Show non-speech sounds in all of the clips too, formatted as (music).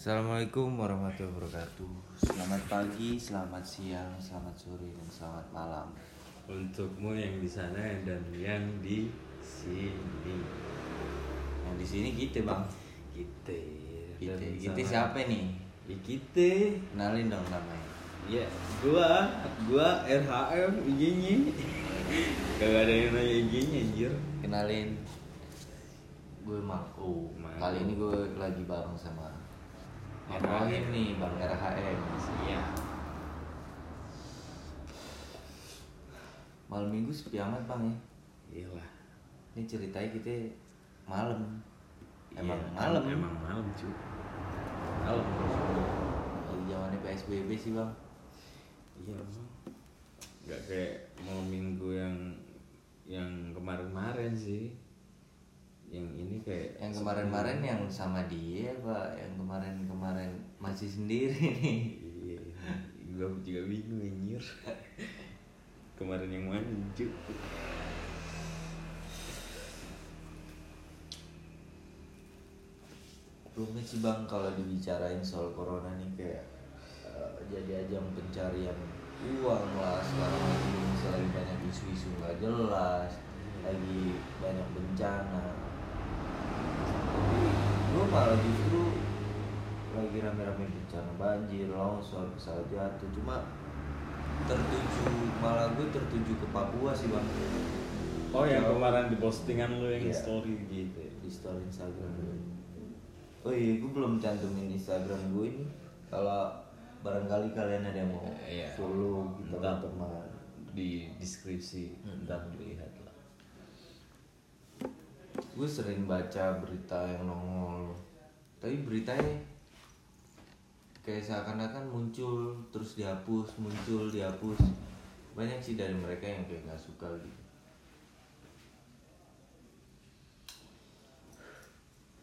Assalamualaikum warahmatullahi wabarakatuh. Selamat pagi, selamat siang, selamat sore, dan selamat malam. Untukmu yang di sana dan yang di sini. Yang di sini kita bang. Kita. Kita, Dan kita siapa nih? Ya, kita. Kenalin dong namanya. Ya, gua, gua RHM IG-nya. Gak ada yang nanya IG-nya anjir. Kenalin. Gue. Mako. Kali ini gue lagi bareng sama RHM. RHM nih, bang RHM. Iya. Malam minggu sepi amat bang ya. Iyalah. Ini ceritanya kita malam. Emang Iya, malam. Emang malam cuy. Malam. Lagi zamannya PSBB sih bang. Iya emang. Gak kayak malam minggu yang yang kemarin-kemarin sih. Yang ini kayak Yang kemarin-kemarin yang sama dia pak, yang kemarin-kemarin masih sendiri nih. Iya, gua juga bingung anjir. Kemarin yang mana cuy? Rumit sih bang kalau dibicarain soal corona nih kayak eh, jadi ajang pencarian uang lah sekarang lagi misalnya banyak isu-isu nggak jelas, lagi banyak bencana. Gue malah justru lagi rame-rame bencana banjir, longsor, pesawat jatuh. Cuma tertuju malah gue tertuju ke Papua sih bang. Oh yang kemarin di postingan lu yang Iya. story gitu. ya? di story Instagram gue. Oh iya, gue belum cantumin Instagram gue ini. Kalau barangkali kalian ada yang mau Iya. follow kita Ntar teman. di deskripsi ntar dilihat lah. Gue sering baca berita yang nongol, tapi beritanya kayak seakan-akan muncul terus dihapus, muncul dihapus. Banyak sih dari mereka yang kayak nggak suka gitu.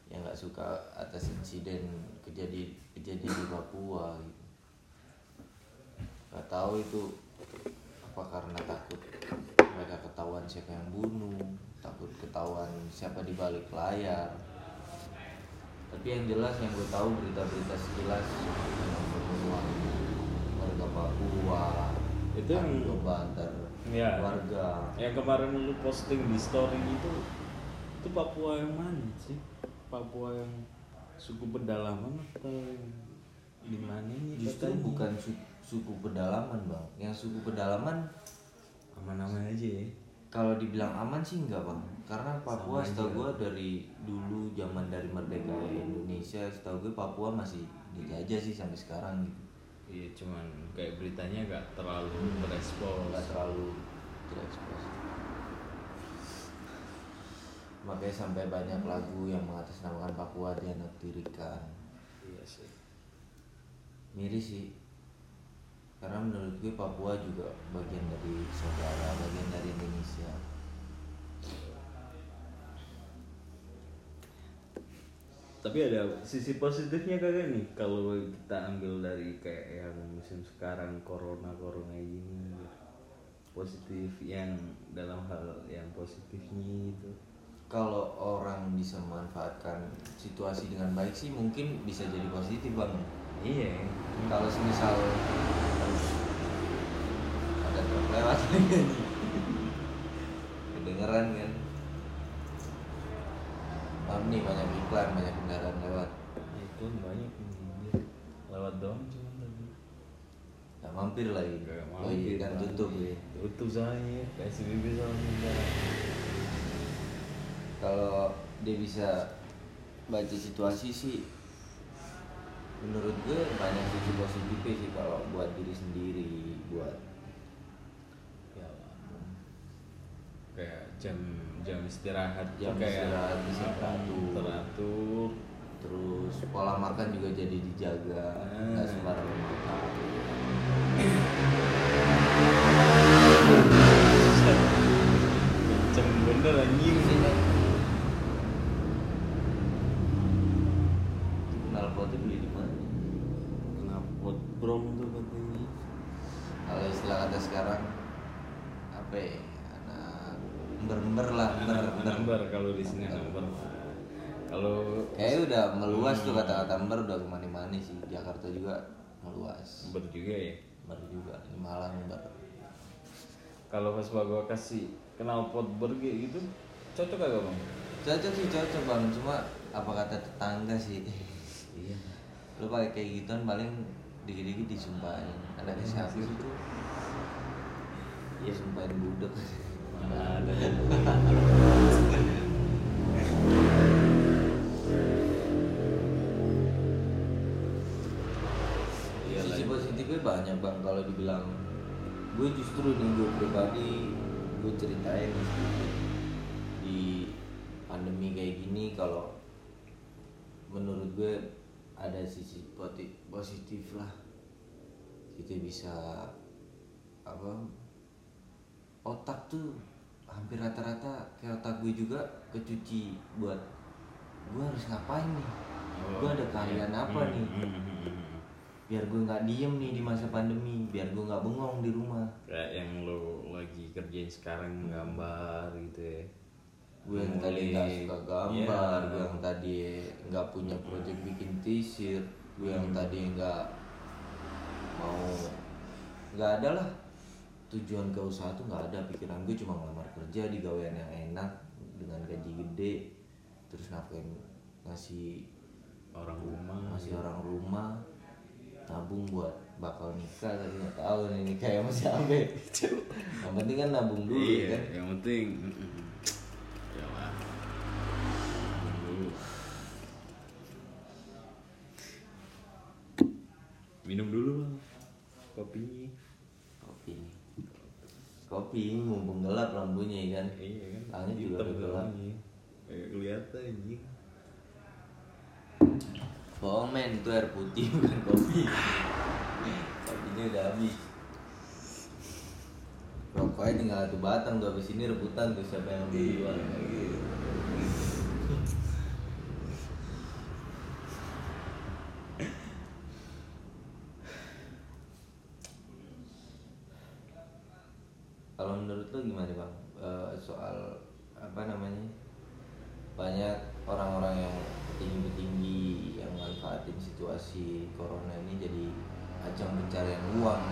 yang nggak suka atas insiden kejadian kejadian di Papua gitu nggak tahu itu apa karena takut mereka ketahuan siapa yang bunuh takut ketahuan siapa di balik layar tapi yang jelas yang gue tahu berita-berita sekilas warga Papua Itu yang- antar Iya. warga Yang kemarin lu posting di story itu itu Papua yang mana sih? Papua yang suku pedalaman atau di mana ini? justru katanya? bukan su- suku pedalaman bang yang suku pedalaman Nama-nama aja ya. Kalau dibilang aman sih enggak bang, karena Papua Sama setahu gue dari dulu zaman dari merdeka Indonesia, setahu gue Papua masih dijajah sih sampai sekarang gitu, Iya cuman kayak beritanya gak terlalu berespons. nggak terlalu terekspos. Makanya sampai banyak lagu yang mengatasnamakan Papua dianaktirikan, Iya sih. miris sih. Karena menurut gue Papua juga bagian dari saudara, bagian dari Indonesia. Tapi ada sisi positifnya kagak nih. Kalau kita ambil dari kayak yang musim sekarang corona corona ini positif yang dalam hal yang positifnya itu. Kalau orang bisa memanfaatkan situasi dengan baik sih mungkin bisa jadi positif bang iya. Kalau semisal ada truk lewat. (laughs) Kedengeran kan? Maaf nih banyak iklan banyak kendaraan lewat. Itu banyak lewat doang cuma tadi nggak mampir lagi. Nggak oh iya mampir, kan tutup ya. Tutup soalnya psbb soalnya kalau dia bisa baca situasi sih menurut gue banyak sisi positifnya sih kalau buat diri sendiri buat ya kayak jam jam istirahat Jam kayak istirahat bisa teratur. teratur terus pola makan juga jadi dijaga Ah. nggak sembarangan makan bener anjing knalpotnya beli di mana brong tuh katanya kalau istilah kata sekarang apa ya anak ember-ember lah ember Anak- ember ember kalau di sini ember Kalau Kayaknya udah meluas tuh kata-kata Ember udah ke mana-mana sih. Jakarta juga meluas. Ber juga ya. Ember juga di Malang Ember. Kalau pas gua kasih kenal pot burger gitu, cocok agak bang? Cocok sih cocok bang, cuma apa kata tetangga sih. Iya. Lu pakai kayak gituan paling dikit-dikit disumpahin. Ada siapa itu? Ya sumpahin budek. Mana ada. Iya. Sisi positifnya banyak bang kalau dibilang gue justru nih gue pribadi gue ceritain di pandemi kayak gini kalau menurut gue ada sisi positif lah kita bisa apa otak tuh hampir rata-rata kayak otak gue juga kecuci buat gue harus ngapain nih? Gue ada keahlian apa Hmm, nih hmm, hmm, hmm. biar gue nggak diem nih di masa pandemi biar gue nggak bengong di rumah. Kayak yang lo lagi kerjain sekarang gambar gitu ya. Gue yang tadi nggak suka gambar Iya. gue yang tadi nggak punya project bikin t-shirt gue yang Hmm. tadi nggak mau nggak ada lah tujuan ke usaha tuh nggak ada pikiran gue cuma ngelamar kerja di gawean yang enak dengan gaji gede terus nafkain ngasih orang rumah. masih orang rumah nabung buat bakal nikah tapi nggak tahu nih nikah sama siapa (laughs) yang penting kan nabung dulu iya, kan yang penting. mm, mm. Ya lah. Dulu. Minum dulu. Kopinya. kopi kopi mumpung gelap lampunya ya kan Iya kan. langit juga udah gelap. Kayak kelihatan anjing. bohong men itu air putih (laughs) bukan kopi kopinya udah habis rokoknya tinggal satu batang tuh habis ini rebutan tuh siapa yang ambil duluan gitu. Kalau menurut lo gimana bang? Eh, soal apa namanya banyak orang-orang yang tinggi-tinggi yang manfaatin situasi corona ini jadi ajang pencarian uang.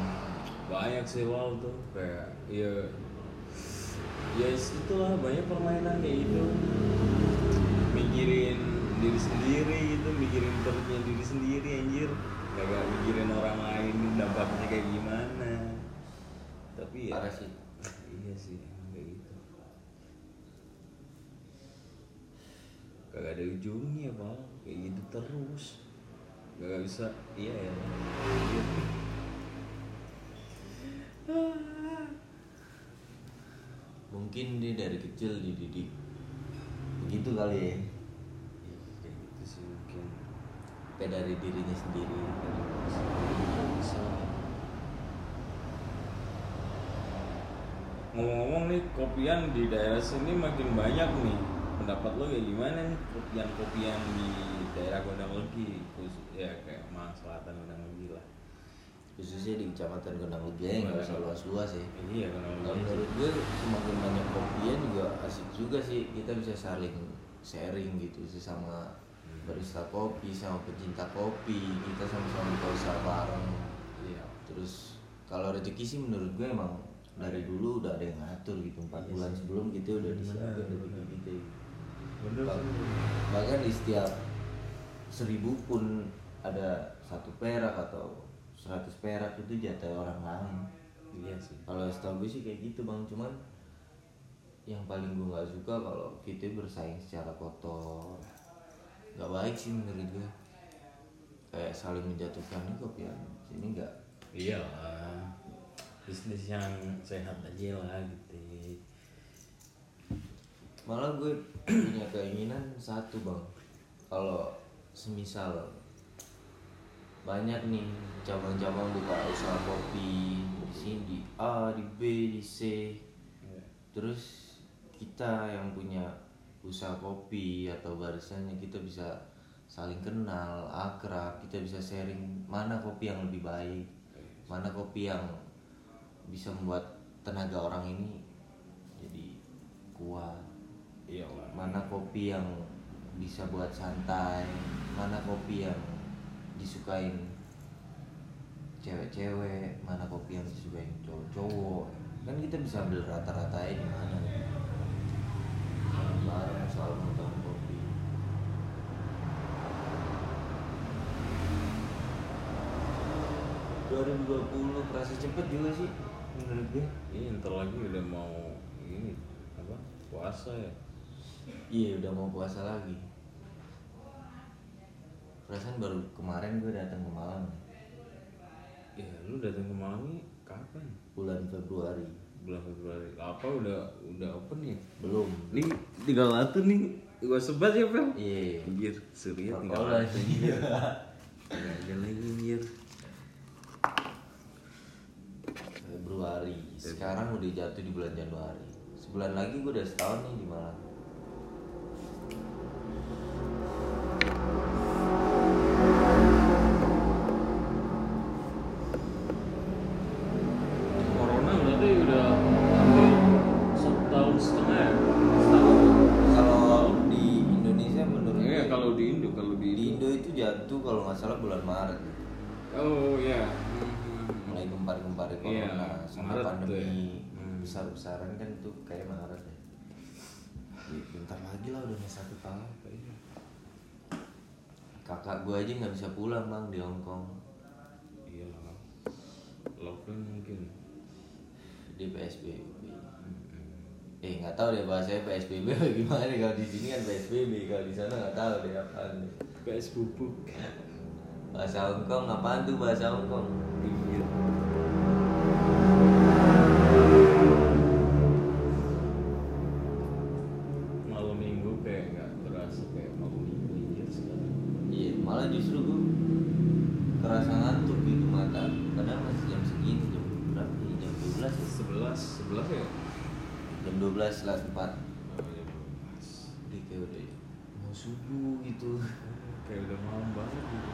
banyak sih wow tuh. Kayak ya ya itulah banyak permainan kayak gitu. Mikirin diri sendiri gitu mikirin perutnya diri sendiri anjir. Gak mikirin orang lain dampaknya kayak gimana. Tapi ya Parah sih. Iya sih emang kayak gitu. Kagak ada ujungnya bang. Kayak gitu terus. Gak bisa. Iya ya. Iya. Mungkin dia dari kecil dididik. Begitu kali ya. Iya, kayak gitu sih mungkin. Kayak dari dirinya sendiri. bisa ngomong-ngomong nih kopian di daerah sini makin banyak nih. Pendapat lo kayak gimana nih? Kopian kopian di daerah Gondang Legi khusus ya kayak Malang Selatan Gondang Legi lah. Khususnya di kecamatan Gondang Legi ya nggak usah luas-luas ya. iya Gondang Legi. Menurut gue semakin banyak kopian juga asik juga sih. Kita bisa saling sharing gitu sesama barista kopi sama pecinta kopi. Kita sama-sama usaha bareng. Iya. Terus kalau rezeki sih menurut gue emang dari dulu udah ada yang ngatur gitu empat Iya bulan sebelum kita udah Bener, disiapin kita gitu. bener Bah- bahkan di setiap seribu pun ada satu perak atau seratus perak itu jatah orang lain. Iya sih. Kalau setahu gue sih kayak gitu bang. Cuman yang paling gue nggak suka kalau kita bersaing secara kotor. Nggak baik sih menurut gue kayak saling menjatuhkan ini kopian sini nggak iya bisnis yang sehat aja lah gitu. Malah gue (clears throat) punya keinginan satu bang. Kalau semisal banyak nih cabang-cabang buka usaha kopi di sini di A di B di C. Terus kita yang punya usaha kopi atau barisannya kita bisa saling kenal akrab kita bisa sharing mana kopi yang lebih baik mana kopi yang bisa membuat tenaga orang ini jadi kuat. Iya lah mana kopi yang bisa buat santai mana kopi yang disukain cewek-cewek mana kopi yang disukain cowok-cowok. Kan kita bisa ambil rata-rata di mana. Bareng soal nonton kopi. 2020 kerasa cepet juga sih menurut gue Ini ntar lagi udah mau ini apa puasa ya. Iya udah mau puasa lagi Perasaan baru kemarin gue datang ke Malang Ya lu datang ke Malang kapan? Bulan Februari Bulan Februari. Apa udah udah open ya? Belum Nih tinggal satu nih. Gua sebat ya, Pel. Iya Anjir, Surya tinggal Protokol satu. aja. Nggak ada lagi anjir. Februari. Sekarang udah jatuh di bulan Januari. Sebulan lagi gue udah setahun nih di Malang. Kalau di gue, kalau di Indo, kalau di Indo. Itu jatuh kalau nggak salah bulan Maret. Oh ya. mulai gempar-gempar corona Iya, tuh pandemi ya. Hmm. besar-besaran kan itu kayak Maret ya. Ya, Bentar lagi lah udah satu tahun. Kakak gue aja nggak bisa pulang bang di Hong Kong Iya lah. Lockdown mungkin. di PSBB. Eh nggak tahu deh bahasanya PSBB apa gimana kalau di sini kan PSBB kalau di sana nggak tahu deh apaan deh. PS bubuk. Bahasa Hong Kong apaan tuh bahasa Hong lah 4 Oh, ya, pas. Udah kayak udah mau subuh gitu (laughs) Kayak udah malam banget gitu.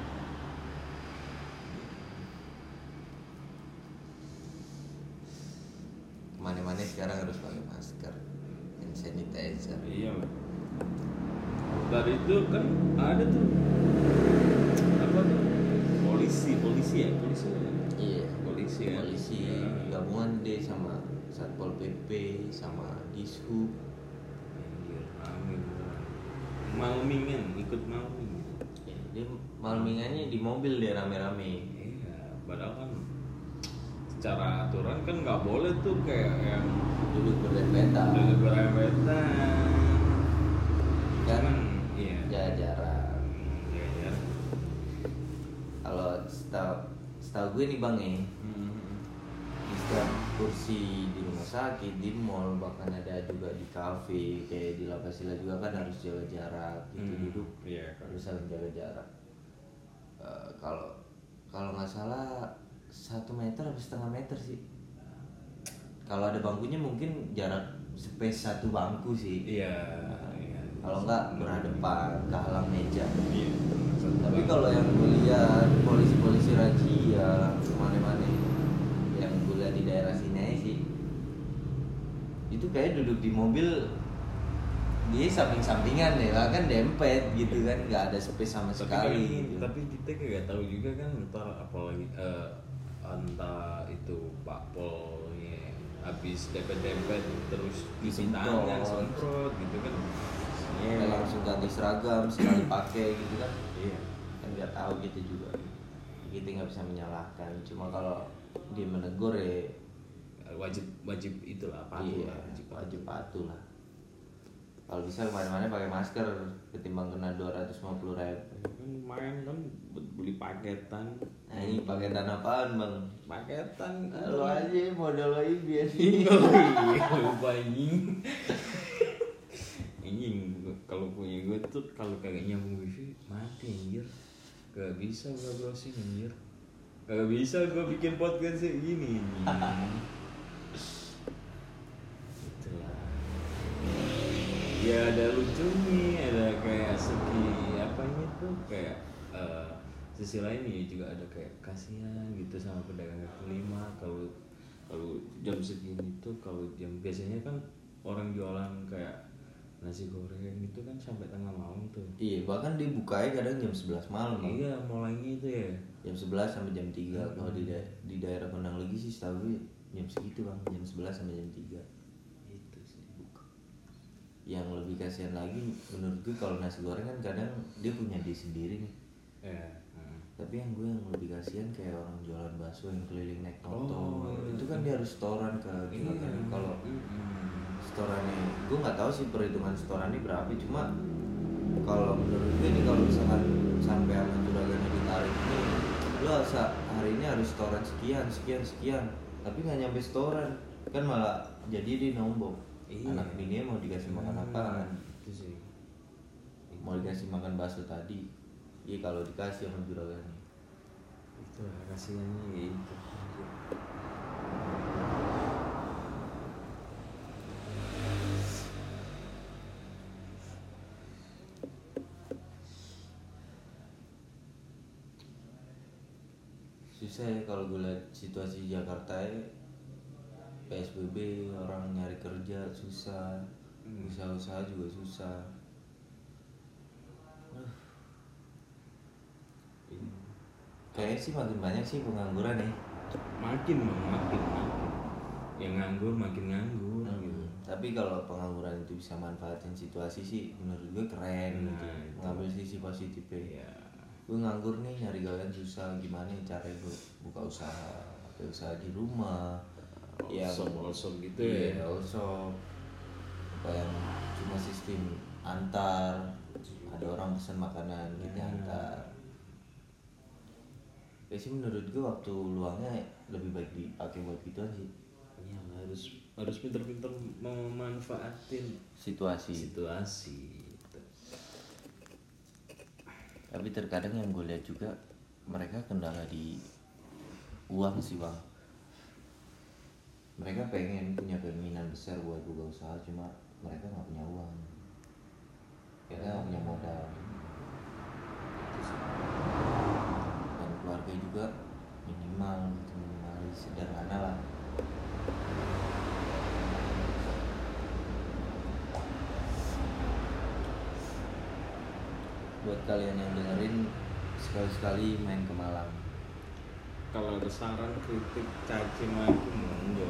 Ke mana-mana sekarang harus pakai masker Hand sanitizer Iya. Tadi itu kan ada tuh apa tuh polisi polisi ya polisi ya? Iya polisi ya Polisi Ya. gabungan deh sama Satpol PP sama Dishub beneran. Malmingan ikut malming ya, Dia malmingannya di mobil dia rame-rame. Iya padahal kan secara aturan kan nggak boleh tuh kayak yang Duduk berdempetan udah berempetan Kan? Cuman iya. Iya ya Kalau setahu setahu gue nih bang ya. Hmm. Kursi di rumah sakit, di mall, bahkan ada juga di kafe, kayak di Lapasila juga kan harus jaga jarak, gitu Hmm, duduk kan. harus saling jaga jarak. Eh, kalau kalau nggak salah satu meter atau setengah meter sih. Kalau ada bangkunya mungkin jarak space satu bangku sih. iya iya Kalau nggak berhadapan, kehalang meja. iya Tapi kalau yang gue lihat polisi-polisi razia ke mana-mana yang gue lihat di daerah sini aja sih itu kayak duduk di mobil dia samping-sampingan ya lah kan dempet gitu kan nggak ada space sama tapi sekali kan- gitu. tapi kita kayak tahu juga kan ntar apalagi eh, entah itu Pak Polnya habis dempet-dempet terus isi Disemprot. tangan semprot gitu kan. Kayak Iya, langsung ganti seragam sekali pakai gitu kan. Iya. Kan nggak tahu gitu juga. Kita nggak bisa menyalahkan. Cuma kalau dia menegur ya wajib wajib itulah patuh iya, lah wajib patuh. wajib patuh lah. Kalau bisa ke mana-mana pakai masker ketimbang kena 250 ribu. Kan lumayan kan buat beli paketan. Nah ini paketan apaan bang? Paketan. Lo aja modal lo biar Iya, lupa anjing. (laughs) Anjing gua- kalau punya gue tuh kalau kagak nyambung wifi mati anjir. Gak bisa gue browsing anjir. Gak bisa gue bikin podcast kayak gini itulah. Ya ada lucunya ada kayak segi apanya tuh kayak eh, sisi lain ya juga ada kayak kasihan gitu sama pedagang kaki lima. Kalau kalau jam segini tuh kalau jam biasanya kan orang jualan kayak nasi goreng itu kan sampai tengah malam tuh. Iya bahkan dibukanya kadang jam 11 malam. Iya mulainya itu ya. Jam 11 sampai jam 3 kalau di da- di daerah Kendang lagi sih gue jam segitu bang. Jam 11 sampai jam 3 itu sih yang lebih kasihan lagi menurut gue kalau nasi goreng kan kadang dia punya dia sendiri nih. Ya hmm. tapi yang gue yang lebih kasihan kayak orang jualan bakso yang keliling naik motor. Oh, itu kan dia harus setoran ke Iya. kan? kalau setorannya gue nggak tahu sih perhitungan setorannya berapa cuma kalau menurut gue nih kalau misalkan sampai sama juragannya ditarik ini lo hari ini harus setoran sekian sekian sekian tapi nggak nyampe setoran. Kan malah jadi dia nombok Iya. anak bini mau dikasih makan apaan? itu sih. Mau dikasih makan bakso tadi. Iya kalau dikasih sama juragannya itu lah kasihannya ya susah ya kalau gue lihat situasi Jakarta ya PSBB orang nyari kerja susah Hmm. usaha-usaha juga susah. Iya. kayaknya sih makin banyak sih pengangguran ya. Makin Bang, makin makin. Yang nganggur makin nganggur gitu. tapi kalau pengangguran itu bisa manfaatin situasi sih menurut gue keren Nah, gitu. itu. ngambil sisi positifnya. Ya gue nganggur nih nyari gawean susah. Gimana ya cara gue buka usaha buka usaha di rumah? Yang also gitu iya, ya also apa yang cuma sistem antar ada orang pesan makanan kita Hmm. antar. Ya sih menurut gue waktu luangnya lebih baik dipakai buat gituan sih Iya, harus harus pinter-pinter memanfaatin situasi. situasi. gitu. Tapi terkadang yang gue lihat juga mereka kendala di uang sih bang. Mereka pengen punya keinginan besar buat buka usaha cuma mereka nggak punya uang. Mereka nggak punya modal. Dan keluarga juga minimal gitu minimalis sederhana lah buat kalian yang dengerin sekali-sekali main ke Malang. Kalau ada saran, kritik, caci maki monggo.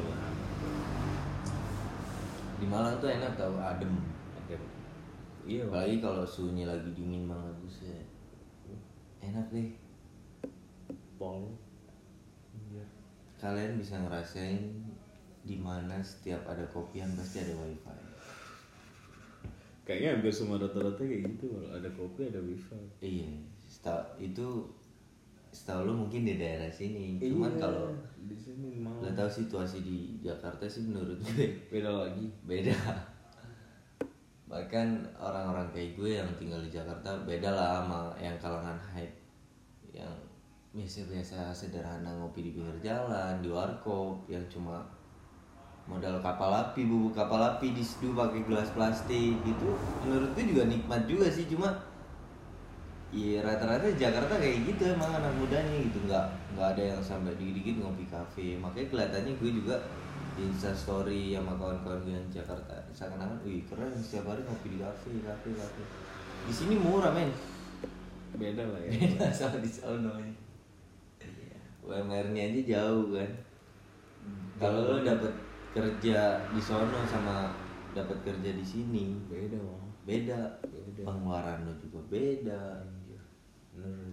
Di Malang tuh enak tau adem. Oke. Iya, apalagi kalau suhunya lagi dingin banget buset. Enak deh. Pol. Iya. kalian bisa ngerasain di mana setiap ada kopian pasti ada wifi Kayaknya hampir semua rata-rata kayak gitu kalau ada kopi ada wifi. iya setahu itu setahu lu mungkin di daerah sini cuman Iya, kalau di sini mau lo tahu situasi di Jakarta sih menurut gue (laughs) beda lagi. beda bahkan orang-orang kayak gue yang tinggal di Jakarta beda lah sama yang kalangan hype yang biasa-biasa sederhana ngopi di pinggir jalan di warkop yang cuma modal kapal api bubuk kapal api diseduh pakai gelas plastik. Gitu menurut gue juga nikmat juga sih cuma Iya rata-rata Jakarta kayak gitu emang anak mudanya gitu. Nggak nggak ada yang sampai dikit-dikit ngopi kafe. Makanya kelihatannya gue juga di Instastory sama kawan-kawan gue yang di Jakarta. Seakan-akan wih keren setiap hari ngopi di kafe kafe kafe. Di sini murah men. Beda lah ya. (laughs) beda sama di sono ya. UMR-nya aja jauh kan. Kalau lo dapet kerja di sono sama dapat kerja di sini beda, Bang. beda Beda. pengeluaran lo juga beda Anjir. Bener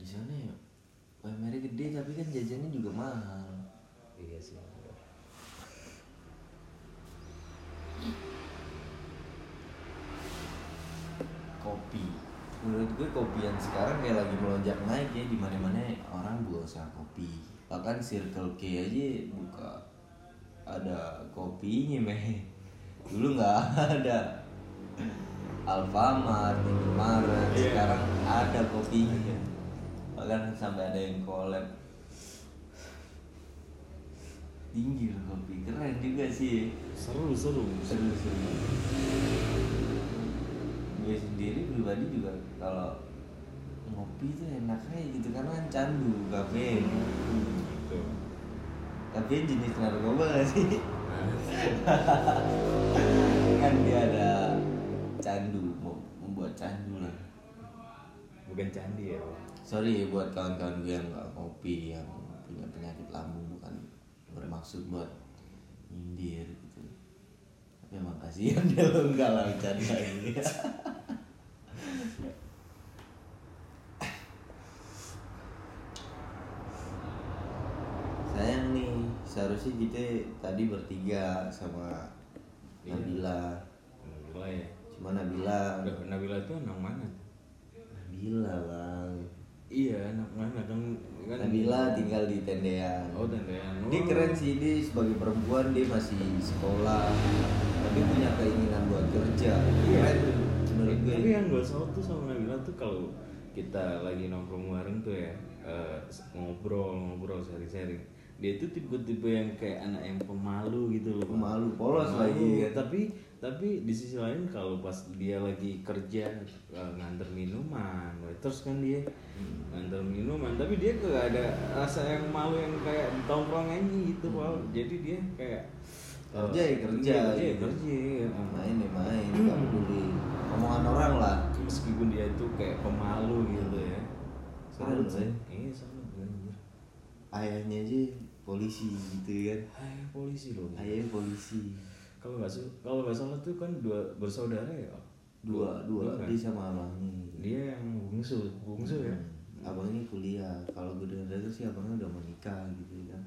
di sana ya UMR gede tapi kan jajannya juga mahal Iya sih. kopi menurut gue kopi yang sekarang kayak lagi melonjak naik ya di mana mana orang buat usaha kopi bahkan Circle K aja buka. Ada kopinya meh dulu nggak ada. Alfamart, Indomaret, Iya. sekarang ada kopinya. Bahkan sampai ada yang collab. Tinggi loh kopi. Keren juga sih. Seru, seru. seru seru. Gue sendiri pribadi juga kalau ngopi tuh enak aja gitu. Karena kan candu kafe. Tapi jenis narkoba gak sih? (laughs) Kan dia ada candu mau membuat candu lah. Bukan candi ya sorry buat kawan-kawan gue yang nggak kopi yang punya penyakit lambung bukan bermaksud buat nyindir gitu. Tapi emang kasihan dia (laughs) lo enggak lah bercanda ini (laughs) sayang nih seharusnya kita tadi bertiga sama Iya. Nabila. Nabila ya? Cuma Nabila. Nabila itu anak mana? Nabila bang. Iya anak mana kan kan Nabila tinggal di tendean. Oh tendean. Dia keren sih, dia sebagai perempuan dia masih sekolah. Tapi punya keinginan buat kerja. Iya. Keren menurut gue. Tapi yang gue salut tuh sama Nabila tuh kalau kita lagi nongkrong bareng tuh ya eh, ngobrol ngobrol sharing-sharing dia tuh tipe-tipe yang kayak anak yang pemalu gitu loh. Pemalu, polos lagi kan. tapi tapi di sisi lain kalau pas dia lagi kerja eh, nganter minuman terus kan dia nganter minuman tapi dia gak ada rasa yang malu yang kayak di tongkrongannya gitu Pak. jadi dia kayak eh, Kerja ya kerja kerja ya. Kerja Main ya main, gak peduli. Omongan orang lah. Meskipun dia itu kayak pemalu gitu ya. Salut sih. iya salut anjir. Ayahnya aja polisi gitu kan. Hai polisi loh. Ayahnya polisi. Kalau nggak su- kalau nggak salah tuh kan dua bersaudara ya Dua, dua, kan? dia sama abangnya dia yang bungsu bungsu ya? Hmm, Abangnya kuliah. Kalau gue denger denger sih abangnya udah menikah gitu kan.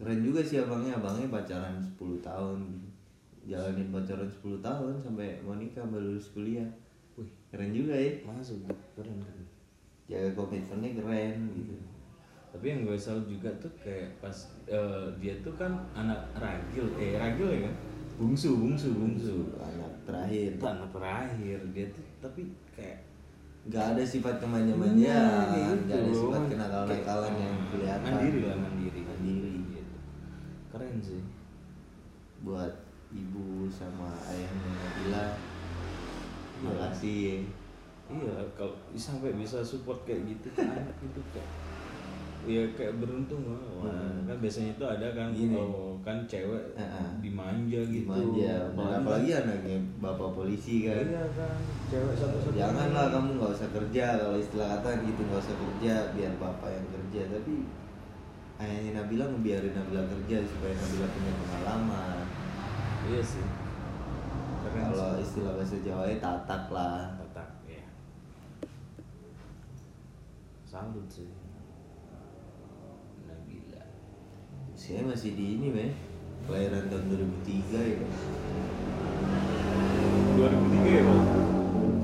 Keren juga sih abangnya. Abangnya pacaran 10 tahun. Jalanin pacaran 10 tahun sampai mau nikah baru lulus kuliah. Wih. Keren juga ya. Masuk keren keren. Jaga komitmennya keren gitu tapi yang gue salut juga tuh kayak pas eh, dia tuh kan anak ragil eh ragil ya kan? Bungsu bungsu bungsu. Anak terakhir. Anak terakhir. Dia tuh tapi kayak Gak ada sifat Iya, kemanja-manjaan gitu. Gak ada loh. sifat kenakalan-nakalan yang kelihatan. mandiri lah mandiri. Mandiri. Gitu. keren sih. Buat ibu sama ayahnya Nabila Makasih iya. kalau sampai bisa support kayak gitu kan anak itu kayak ya kayak beruntung lah Wah, Hmm. kan biasanya itu ada kan Gini. oh, kan cewek Heeh. dimanja gitu. Dimanja Dan apalagi anaknya bapak polisi kan. Iya kan cewek satu-satu Janganlah kamu nggak usah kerja. Kalau istilah kata gitu nggak usah kerja biar bapak yang kerja. Tapi ayahnya Nabila ngebiarin Nabila kerja supaya Nabila punya pengalaman. Iya sih. Keren kalau sih. istilah bahasa Jawa tatak lah. Tatak, ya salut sih Nabila saya masih di ini meh kelahiran tahun 2003 ya 2003 ya bang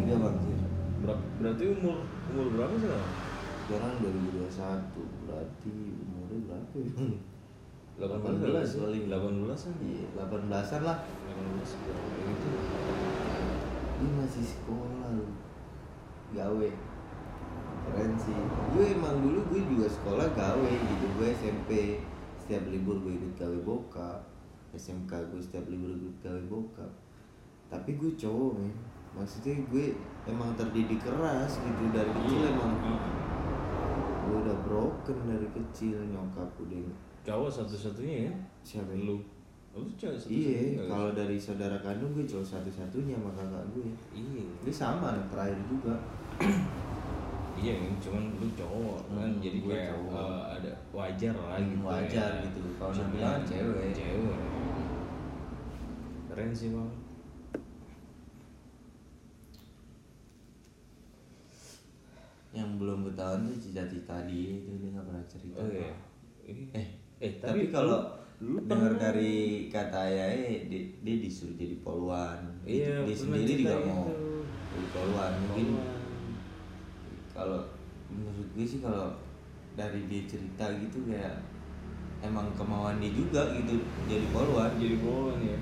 2003 bang Sir. Ber- berarti umur umur berapa sih bang? Sekarang 2021 berarti umurnya berapa ya 18 18 kali 18 an iya. 18an lah. 18 kayak gitu. Dia masih sekolah lu Gawe. Keren sih. Gue emang dulu gue juga sekolah gawe gitu. Gue SMP Setiap libur gue ikut gawe bokap SMK gue setiap libur gue ikut gawe bokap. Tapi gue cowok men. Maksudnya gue emang terdidik keras gitu Dari kecil Iya. emang. Heeh. Gue udah broken dari kecil Nyokap udah cowok satu-satunya ya? Siapa? Lu. Lu cowok Iya, satu-satunya kalau dari saudara kandung gue cowok satu-satunya sama kakak gue. Iya. Dia sama anak terakhir juga iya cuman lu cowok kan Hmm, jadi gue kayak cowok. eh, ada wajar lah gitu wajar ya. gitu. Kalau Nabila kan cewek. cewek keren sih bang yang belum ketahuan tuh cita-cita dia itu dia nggak pernah cerita oh iya eh eh tapi, kalau lu dengar dari kata ayahnya dia, dia disuruh jadi poluan iya dia sendiri juga mau jadi poluan mungkin Poluan. Kalau menurut gue sih kalau dari dia cerita gitu kayak emang kemauan dia juga gitu jadi poluan jadi poluan ya.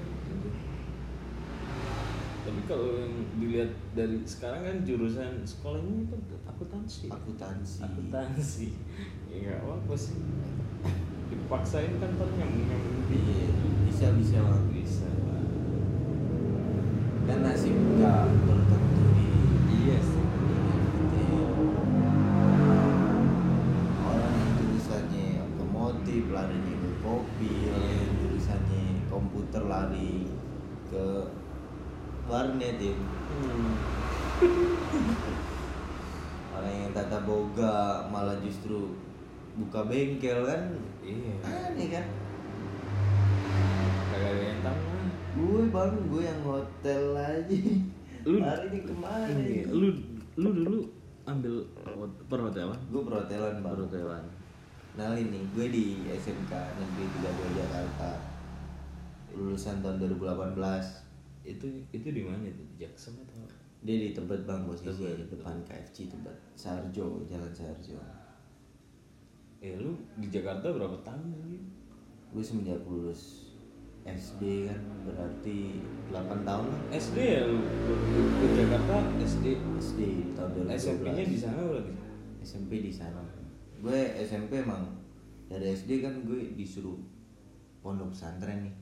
Tapi kalau yang dilihat dari sekarang kan jurusan sekolahnya kan akuntansi. Akuntansi. Akuntansi. Ya nggak apa sih? Dipaksain kan ntar nyambung nyambung iya bisa bisa bang. Bisa lah kan nasib nggak bertentu di warnet ya Hmm. orang yang tata boga malah justru buka bengkel kan Iya. aneh kan Kagak lah. gue bang gue yang hotel aja Lu hari ini ke mana Ini, lu lu dulu ambil hot- perhotelan? gue perhotelan bang Perhotelan. nah ini gue di SMK Negeri 32 Jakarta lulusan tahun 2018 Itu itu di mana itu? Di Jackson atau? dia di Tebet bang posisi Tebet. depan KFC Tebet Sarjo Jalan Sarjo Eh lu di Jakarta berapa tahun lagi? gue semenjak lulus SD kan berarti 8 tahun lah SD ya lu ke Jakarta SD SD tahun 2012 SMP-nya di sana berarti? SMP di sana gue SMP emang dari SD kan gue disuruh pondok pesantren nih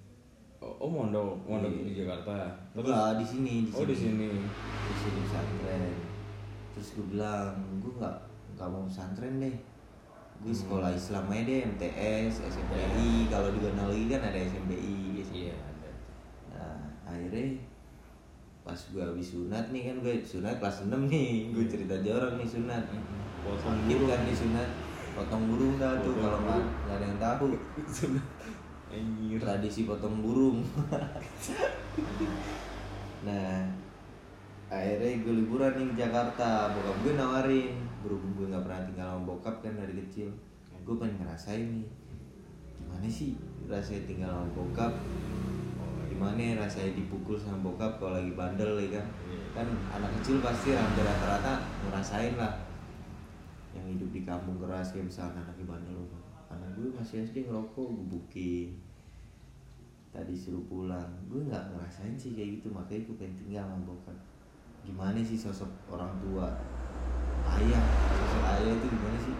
Oh, oh mondok, mondok Iya. di Jakarta. Enggak, di sini di Oh di sini. di sini pesantren. Terus gue bilang gue nggak nggak mau pesantren deh. Gue sekolah Islam aja deh MTS SMPI kalau di lagi kan ada SMPI Iya ada. nah akhirnya pas gue habis sunat nih kan gue sunat kelas 6 nih. Gue cerita jorok nih sunat. Potong sakit kan nih sunat potong burung dah tuh kalau nggak burung. nggak ada yang tahu (laughs) Anjir. tradisi potong burung. (laughs) Nah akhirnya gue liburan nih ke Jakarta. Bokap gue nawarin. Berhubung gue nggak pernah tinggal sama bokap kan dari kecil. Gue pengen ngerasain nih gimana sih rasanya tinggal sama bokap? Gimana rasanya dipukul sama bokap kalau lagi bandel ya kan? Kan anak kecil pasti hampir rata-rata ngerasain lah. Yang hidup di kampung keras kayak misalnya anaknya bandel. anak gue masih SD ngerokok gue bukin tadi suruh pulang. Gue nggak ngerasain sih kayak gitu makanya gue pengen tinggal sama bokap. Gimana sih sosok orang tua? Ayah sosok ayah itu gimana sih?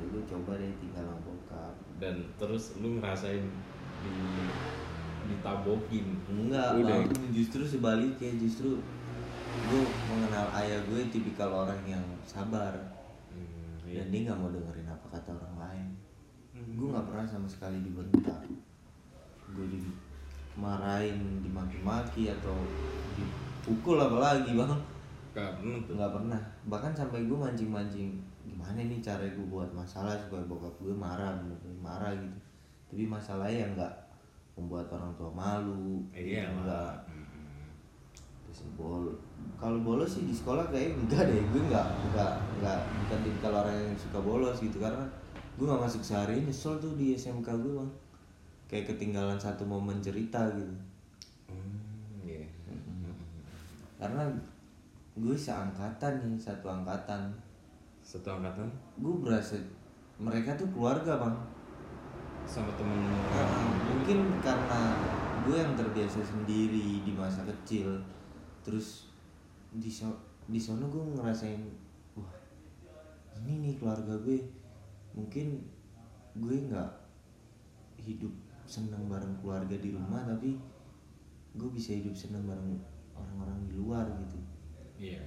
Ya, gue coba deh tinggal sama bokap. Dan terus lu ngerasain di ditabokin. enggak Udah. Justru sebaliknya justru gue mengenal ayah gue tipikal orang yang sabar. Hmm, iya. dan dia nggak mau dengerin apa kata orang lain gue nggak pernah sama sekali dibentak. Gue dimarahin dimaki-maki atau dipukul apalagi bang. Karena tuh. nggak pernah. Bahkan sampai gue mancing-mancing gimana nih cara gue buat masalah supaya bokap gue marah bener-bener marah? gitu. Tapi masalahnya yang nggak membuat orang tua malu Iya enggak lah. Hmm. terus bol kalau bolos sih di sekolah kayak enggak deh. Gue enggak enggak enggak bukan tipikal orang yang suka bolos gitu. Karena gue nggak masuk sehari nyesel tuh di SMK gue bang. Kayak ketinggalan satu momen cerita gitu. Hmm, iya. karena gue seangkatan nih satu angkatan. Satu angkatan? Gue berasa mereka tuh keluarga bang. Sama temen Nah, mungkin karena gue yang terbiasa sendiri di masa kecil. Terus di so di sono gue ngerasain wah ini nih keluarga gue mungkin gue nggak hidup seneng bareng keluarga di rumah tapi gue bisa hidup seneng bareng orang-orang di luar gitu Iya.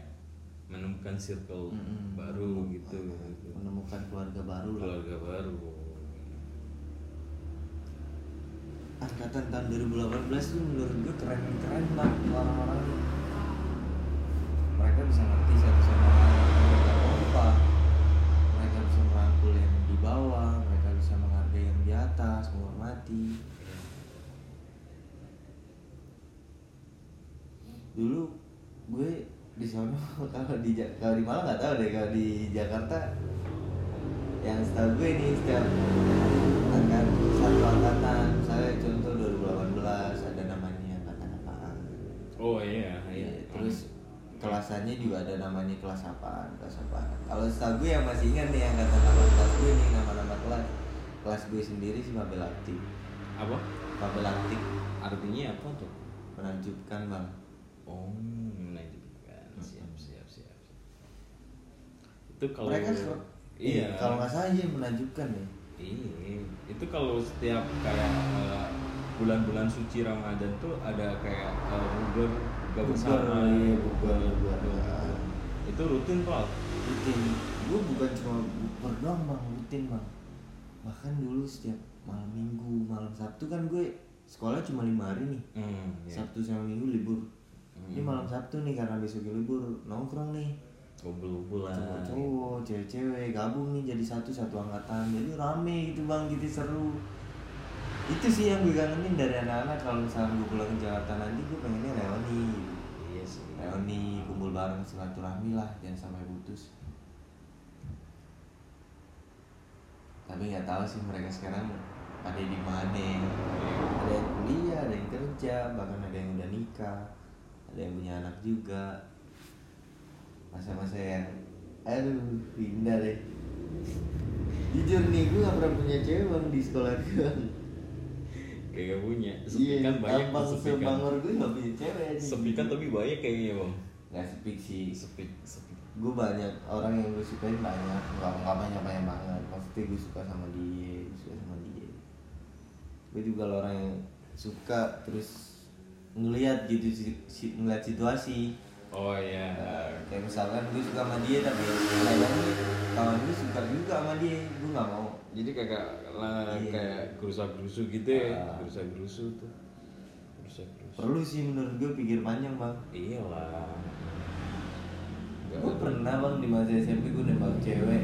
Menemukan circle Mm-mm. baru gitu. menemukan keluarga baru lah Keluarga baru. angkatan tahun 2018 tuh menurut gue keren-keren banget orang-orang mereka bisa ngerti satu sama lain mereka kompak mereka bisa merangkul yang di bawah mereka bisa menghargai yang di atas menghormati dulu gue di sana (laughs) kalau di kalau di Malang nggak tahu deh kalau di Jakarta yang setahu gue nih setiap akan satu angkatan misalnya contoh 2018 ada namanya angkatan apaan Oh Iya, iya. terus kelasannya juga ada namanya kelas apaan kelas apaan kalau setahu gue yang masih ingat nih angkatan 18 gue nih nama-nama kelas kelas gue sendiri sih Mabel Aktif apa? Mabel Aktif Artinya apa tuh? menakjubkan bang Oh, menakjubkan. Siap, siap, siap. Itu kalau mereka se- iya. eh, kalau nggak salah iya menakjubkan ya Iya, itu kalau setiap kayak eh, bulan-bulan suci Ramadan tuh ada kayak uh, Buber, bersama, iya, buber. Itu rutin pak. rutin. Gue bukan cuma bukber doang bang rutin bang. Bahkan dulu setiap malam minggu malam sabtu kan gue sekolah cuma lima hari nih. Hmm, iya. sabtu sama minggu libur. Ini malam Sabtu nih karena besok libur nongkrong nih. Ngumpul-ngumpulan. cowok-cowok cewek-cewek gabung nih jadi satu satu angkatan. Jadi rame gitu bang gitu seru itu sih yang gue kangenin dari anak-anak. Kalau misalnya gue pulang ke Jakarta nanti gue pengennya reuni gitu. Iya sih. reuni kumpul bareng silaturahmi lah. Jangan sampai putus. Tapi nggak tahu sih mereka sekarang pada di mana. Ada yang kuliah ada yang kerja bahkan ada yang udah nikah. Ada yang punya anak juga. Masa-masa yang aduh pindah deh. Jujur nih gue gak pernah punya cewek bang di sekolah gue Kayak punya. Sepi kan banyak abang sepi kan. sebangor gue gak punya cewek Sepi kan tapi banyak kayaknya bang. nggak sepi sih Sepi, sepi. gue banyak orang yang gue sukain banyak nggak nggak banyak banyak banget maksudnya gue suka sama dia gue suka sama dia gue juga orang yang suka terus ngelihat gitu si- ngeliat situasi Oh iya. Nah, kayak misalkan gue suka sama dia tapi kayaknya kawan gue suka juga sama dia gue nggak mau Jadi kayak lah Iya. kayak gerusa gerusu gitu ya. Ah. Gerusa gerusu tuh. Gerusa gerusu. perlu sih menurut gue pikir panjang bang Iyalah. Nggak gue pernah bang di masa SMP gue nembak cewek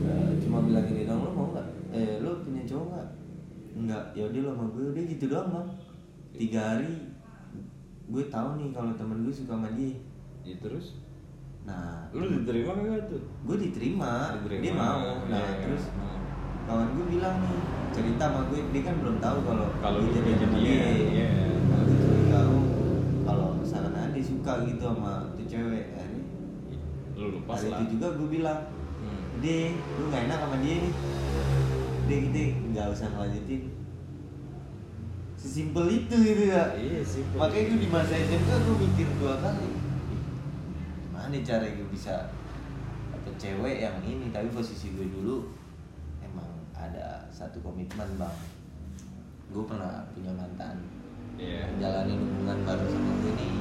Eh, cuma bilang gini dong lo mau nggak eh lo punya cowok nggak nggak ya udah lo sama gue udah gitu doang bang tiga hari gue tahu nih kalau temen gue suka sama dia Ya, terus nah lu diterima kagak tuh? gue diterima, Diterima. dia mau nah Iya. terus Hmm. Kawan gue bilang nih cerita sama gue dia kan belum tahu kalau Kalau gue sama jadian, dia iya. nah gue cerita oh kalau misalkan ada suka gitu sama tuh cewek akhirnya Lu lepas hari lah. itu juga gue bilang Hmm. deh lu gak enak sama dia nih deh kita nggak usah ngelanjutin sesimpel itu gitu ya Iya sih. Pak. makanya gue di masa SMK gue mikir dua kali "Ih, gimana cara gue bisa atau cewek yang ini tapi posisi gue dulu satu komitmen bang gue pernah punya mantan Iya. menjalani hubungan bareng sama gue nih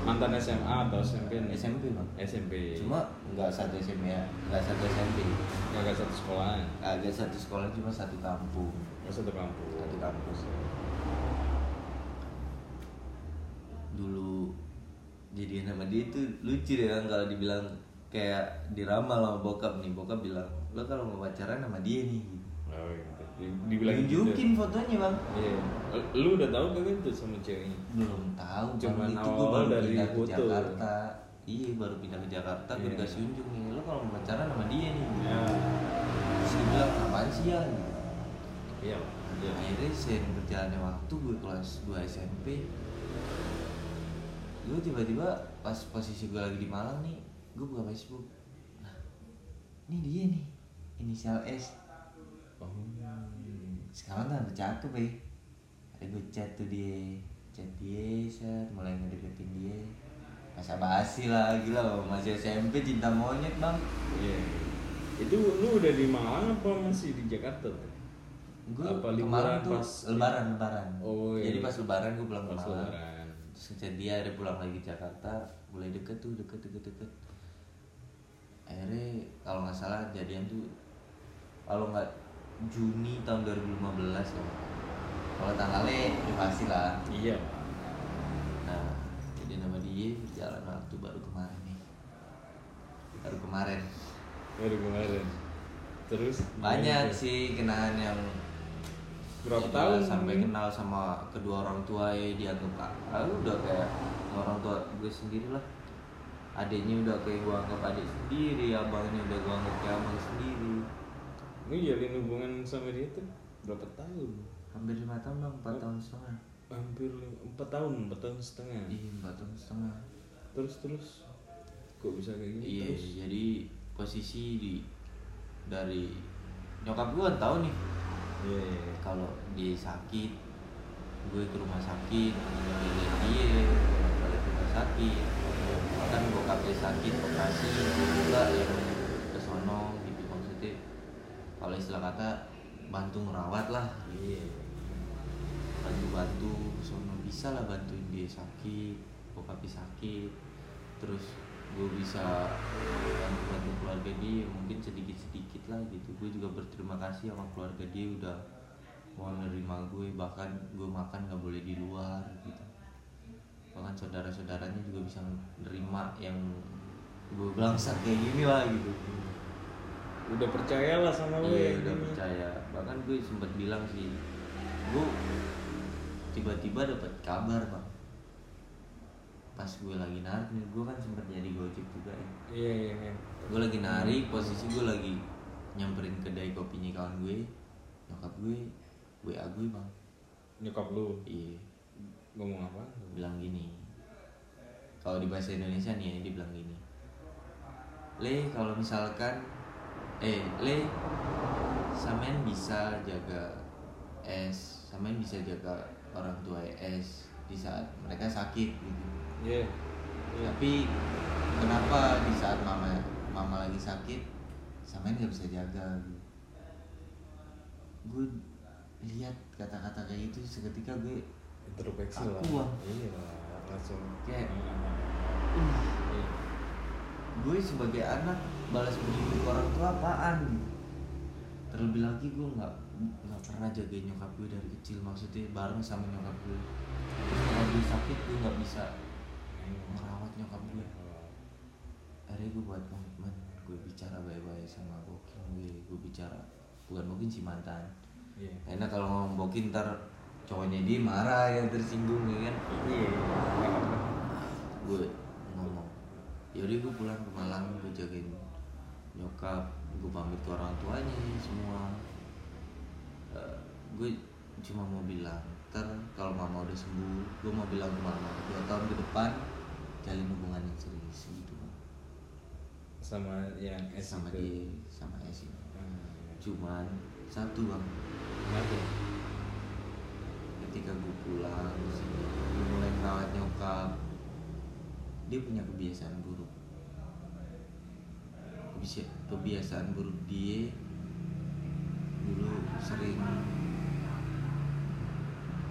Mantan SMA atau SMP nih? SMP bang SMP. cuma nggak satu SMP ya nggak satu SMP Kagak satu sekolahan. agak satu sekolah cuma satu kampung Oh, satu kampus. satu kampus dulu jadi sama dia itu lucu kan kalau dibilang kayak diramal sama bokap nih bokap bilang lo kalau mau pacaran sama dia nih. Oh, gitu. Di- Dibilang gitu. tunjukin fotonya bang Iya. Lu udah tahu kagak tuh sama ceweknya? belum tahu gue awal-awal baru dari pindah ke foto. Jakarta iya baru pindah ke Jakarta gue Iya. dikasih unjuk nih lo kalau pacaran sama dia nih gitu. Ya. terus dia bilang apaan sih ya gitu. Iya. Iya. akhirnya seiring berjalannya waktu gue kelas 2 SMP gue tiba-tiba pas posisi gue lagi di Malang nih gue buka Facebook nah ini dia nih inisial S Oh. sekarang kan udah cakep ya ada gue chat tuh dia. Chat dia set. Mulai ngedeketin dia. Masa basi lah gila masih SMP cinta monyet bang. Iya. Itu lu udah di Malang apa masih di Jakarta gue Apa kemarin tuh pas lebaran lebaran. Oh, iya. jadi pas lebaran gue pulang ke Malang. lebaran. terus ngechat dia ada pulang lagi ke Jakarta. Mulai deket tuh deket deket deket. Akhirnya kalau nggak salah jadian tuh kalau nggak Juni tahun 2015 ya kalau tanggalnya udah pasti lah. Iya. nah jadi nama dia jalan waktu baru kemarin nih. Baru kemarin. Baru kemarin. Terus? Banyak sih kenangan yang Berapa jadi tahun? sampai kenal sama kedua orang tua ya dianggap kak aku udah kayak orang tua gue sendiri lah. Adiknya udah kayak gue anggap adik sendiri abangnya udah gue anggap kayak abang sendiri Lu jalin hubungan sama dia tuh berapa tahun? hampir lima tahun bang empat tahun setengah Hampir empat tahun, empat tahun setengah. iya empat tahun setengah Terus terus kok bisa kayak gini iya terus? jadi posisi di dari nyokap gue tahu nih Iya, iya, iya. kalau dia sakit gue ke rumah sakit jagain dia balik ke rumah sakit bahkan bokapnya sakit operasi gue juga yang ke sono gitu maksudnya kalau istilah kata bantu merawat lah. Iya. bantu bantu. Sono bisa lah bantuin dia sakit bokapnya sakit. Terus gue bisa bantu bantu keluarga dia mungkin sedikit sedikit lah gitu. Gue juga berterima kasih sama keluarga dia udah mau menerima gue bahkan gue makan nggak boleh di luar gitu. Bahkan saudara-saudaranya juga bisa nerima yang gue bangsat (laughs) kayak gini lah gitu udah percaya lah sama lu iya ya udah ini. percaya. Bahkan gue sempat bilang sih gue tiba-tiba dapat kabar bang pas gue lagi narik nih gue kan sempat jadi gojek juga ya. Iya iya iya. Gue lagi narik posisi gue lagi nyamperin kedai kopinya kawan gue. Nyokap gue wa gue bang. Nyokap lu? Iya. Ngomong apa bilang gini kalau di bahasa Indonesia nih ya dia bilang gini le kalau misalkan eh le samen bisa jaga es samen bisa jaga orang tua es di saat mereka sakit gitu iya tapi kenapa di saat mama mama lagi sakit samen nggak bisa jaga gitu. gue lihat kata-kata kayak gitu seketika gue introspeksi lah iya langsung Kayak- Hmm. Iya. Gue sebagai anak balas budi ke orang tua apaan gitu. Terlebih lagi gue nggak nggak pernah jagain nyokap gue dari kecil maksudnya bareng sama nyokap gue. Terus kalau gue sakit gue nggak bisa merawat nyokap gue. Akhirnya gue buat komitmen gue bicara baik-baik sama bokin gue gue bicara bukan mungkin si mantan. Iya. Karena kalau ngomong bokin ntar cowoknya dia marah yang tersinggung ya kan? Iya. Gue yaudah gue pulang ke Malang gue jagain nyokap gue pamit ke orang tuanya semua Eh, gue cuma mau bilang ntar kalau mama udah sembuh gue mau bilang ke mama dua tahun ke depan jalin hubungan yang serius gitu sama yang S sama itu. dia sama es ini Hmm. cuman satu bang Kenapa? ketika gue pulang gue mulai merawat nyokap dia punya kebiasaan buruk bisa kebiasaan buruk dia dulu sering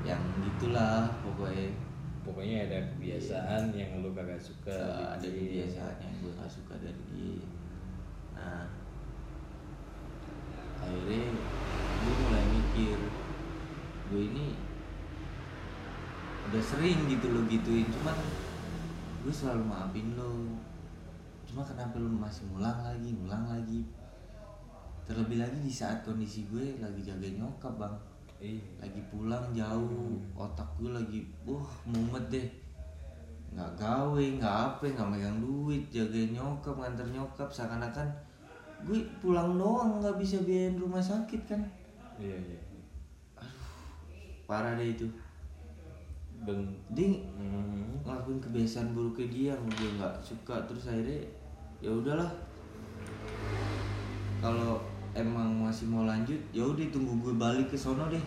yang gitulah pokoknya. Pokoknya ada kebiasaan yang lu kagak suka uh, ada kebiasaan yang gue gak suka dari dia. Nah akhirnya gue mulai mikir gue ini udah sering gitu lo gituin cuman gue selalu maafin lo cuma kenapa lo masih ngulang lagi ngulang lagi? Terlebih lagi di saat kondisi gue lagi jaga nyokap bang. Iya. Lagi pulang jauh otak gue lagi wah mumet deh. Nggak gawe nggak apa nggak megang duit jagain nyokap nganter nyokap. Seakan-akan gue pulang doang nggak bisa biayain rumah sakit kan? Iya iya. Parah deh itu. Dan dia hmm, ngelakuin kebiasaan buruknya dia yang gue nggak suka terus akhirnya ya udahlah. Kalau emang masih mau lanjut ya udah tunggu gue balik ke sono deh.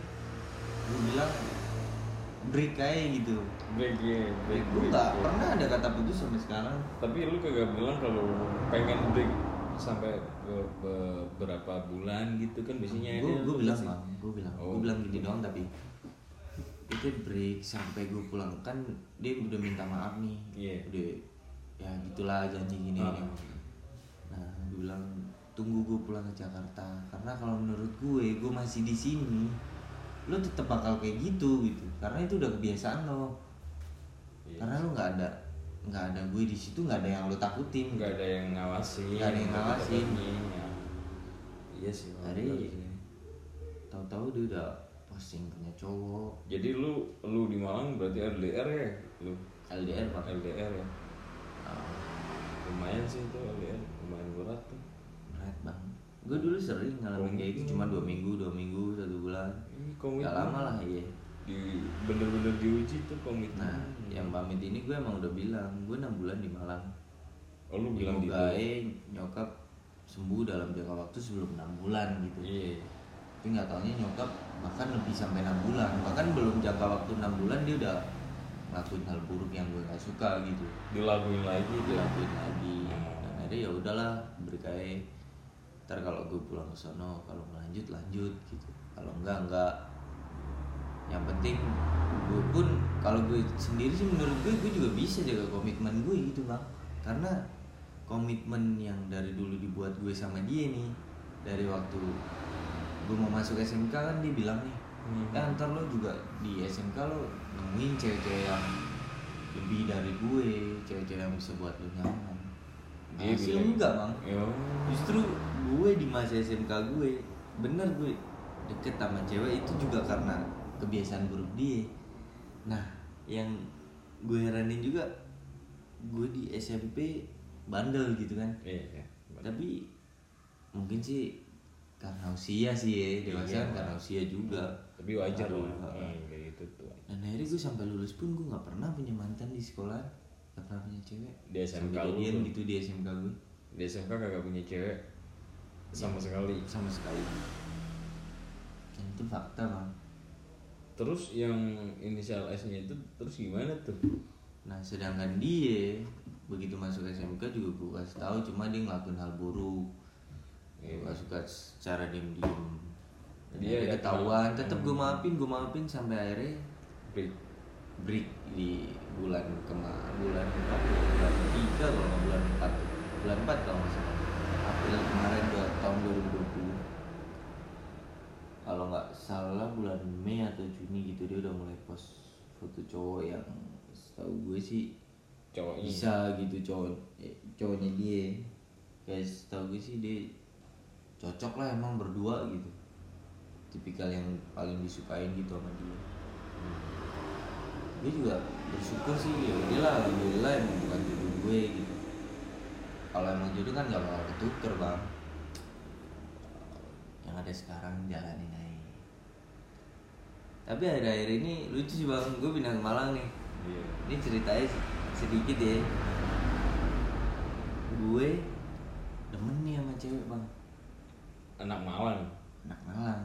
Gue bilang break aja gitu. Break ya break gue break, nggak break. pernah ada kata putus sampai sekarang. Tapi lu kagak bilang kalau pengen break sampai be- beberapa bulan gitu kan biasanya gue gue bilang bang gue bilang Oh. gue bilang gini doang tapi itu break sampai gue pulang. Kan dia udah minta maaf nih. Iya. udah ya gitulah janji gini gini. nah gue bilang tunggu gue pulang ke Jakarta. Karena kalau menurut gue gue masih di sini lo tetap bakal kayak gitu gitu. Karena itu udah kebiasaan lo. Iya. karena lo nggak ada nggak ada gue di situ nggak ada yang lo takutin. Nggak ada yang ngawasin Nggak ada yang ngawasin. tetepnya. iya sih Hari- tahu-tahu dia udah posting punya cowok. Jadi lu lu di Malang berarti LDR ya lu? LDR pak. LDR ya Ah, lumayan sih itu LDR lumayan berat tuh. Berat bang gue dulu sering ngalamin kayak gitu cuma dua minggu dua minggu satu bulan. Ih, komitmen. Gak lama lah iya. Di bener-bener diuji tuh komitmen. Nah yang pamit ini gue emang udah bilang gue enam bulan di Malang. Oh, lu bilang gitu? nyokap sembuh dalam jangka waktu sebelum enam bulan gitu. Iya. Tapi nggak taunya nyokap bahkan lebih sampai enam bulan. Bahkan belum jangka waktu enam bulan dia udah ngelakuin hal buruk yang gue gak suka gitu. Dilakuin lagi tuh dilakuin lagi. Dan akhirnya ya udahlah berkait ntar kalau gue pulang ke sono kalau lanjut lanjut gitu. Kalau enggak enggak yang penting gue pun kalau gue sendiri sih menurut gue gue juga bisa jaga komitmen gue gitu bang. Karena komitmen yang dari dulu dibuat gue sama dia nih dari waktu gue mau masuk SMK kan dia bilang nih Hmm. ya ntar lo juga di SMK lo nemuin cewek-cewek yang lebih dari gue cewek-cewek yang bisa buat lu nyaman Dia Hasil bilang- enggak bang Yo. justru gue di masa SMK gue bener gue deket sama cewek itu juga karena kebiasaan buruk dia nah yang gue heranin juga gue di SMP bandel gitu kan Iya, iya. tapi mungkin sih karena usia sih ya dewasa Iya. karena usia juga Tapi wajar lah. heeh. Hmm, kayak gitu tuh. Dan akhirnya gue sampai lulus pun gue nggak pernah punya mantan di sekolah. Nggak pernah punya cewek. Di SMK lu gitu di SMK gue Di SMK kagak punya cewek? Sama sekali. sama sekali. Dan itu fakta bang. Terus yang inisial S-nya itu terus gimana tuh? nah sedangkan dia begitu masuk SMK juga gue kasih tahu cuma dia ngelakuin hal buruk. Iya. Gak suka secara diem diem Dia ya ketahuan. Tetap gue maafin gue maafin sampai akhirnya Break. break di bulan kema bulan empat bulan tiga kalau bulan empat bulan empat kalau nggak salah. April kemarin dua, tahun 2020 kalau nggak salah bulan Mei atau Juni gitu dia udah mulai post foto cowok yang setahu gue sih Cowoknya. bisa gitu cowok eh, cowoknya dia. Kayak setahu gue sih dia cocok lah emang berdua gitu. Tipikal yang paling disukain gitu sama dia gue juga bersyukur sih ya udahlah alhamdulillah emang bukan jodoh gue gitu. Kalau emang jodoh kan gak bakal ketuker bang. Yang ada sekarang jalanin aja. Tapi akhir-akhir ini lucu sih bang. Gue pindah ke Malang nih. Iya. ini ceritanya se- sedikit ya. Gue demen nih sama cewek bang. Anak Malang. anak Malang.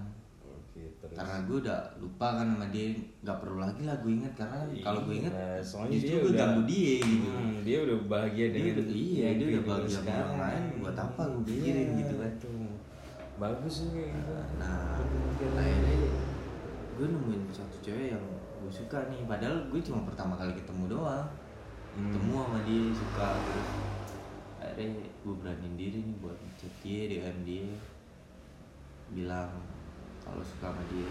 Karena gue udah lupa kan sama dia nggak perlu lagi lah gue inget karena kan kalau gue inget Iya, soalnya justru dia gue udah- ganggu dia gitu Hmm, dia udah bahagia Dia dengan udah- iya, yang dia udah bahagia sama orang lain, buat apa gue pikirin gitu kan. tuh. Bagus sih gitu. nah akhirnya gue nemuin satu cewek yang gue suka nih padahal gue cuma pertama kali ketemu doang Hmm. ketemu sama dia suka terus akhirnya gue beraniin diri nih buat chat dia DM dia bilang kalau suka sama dia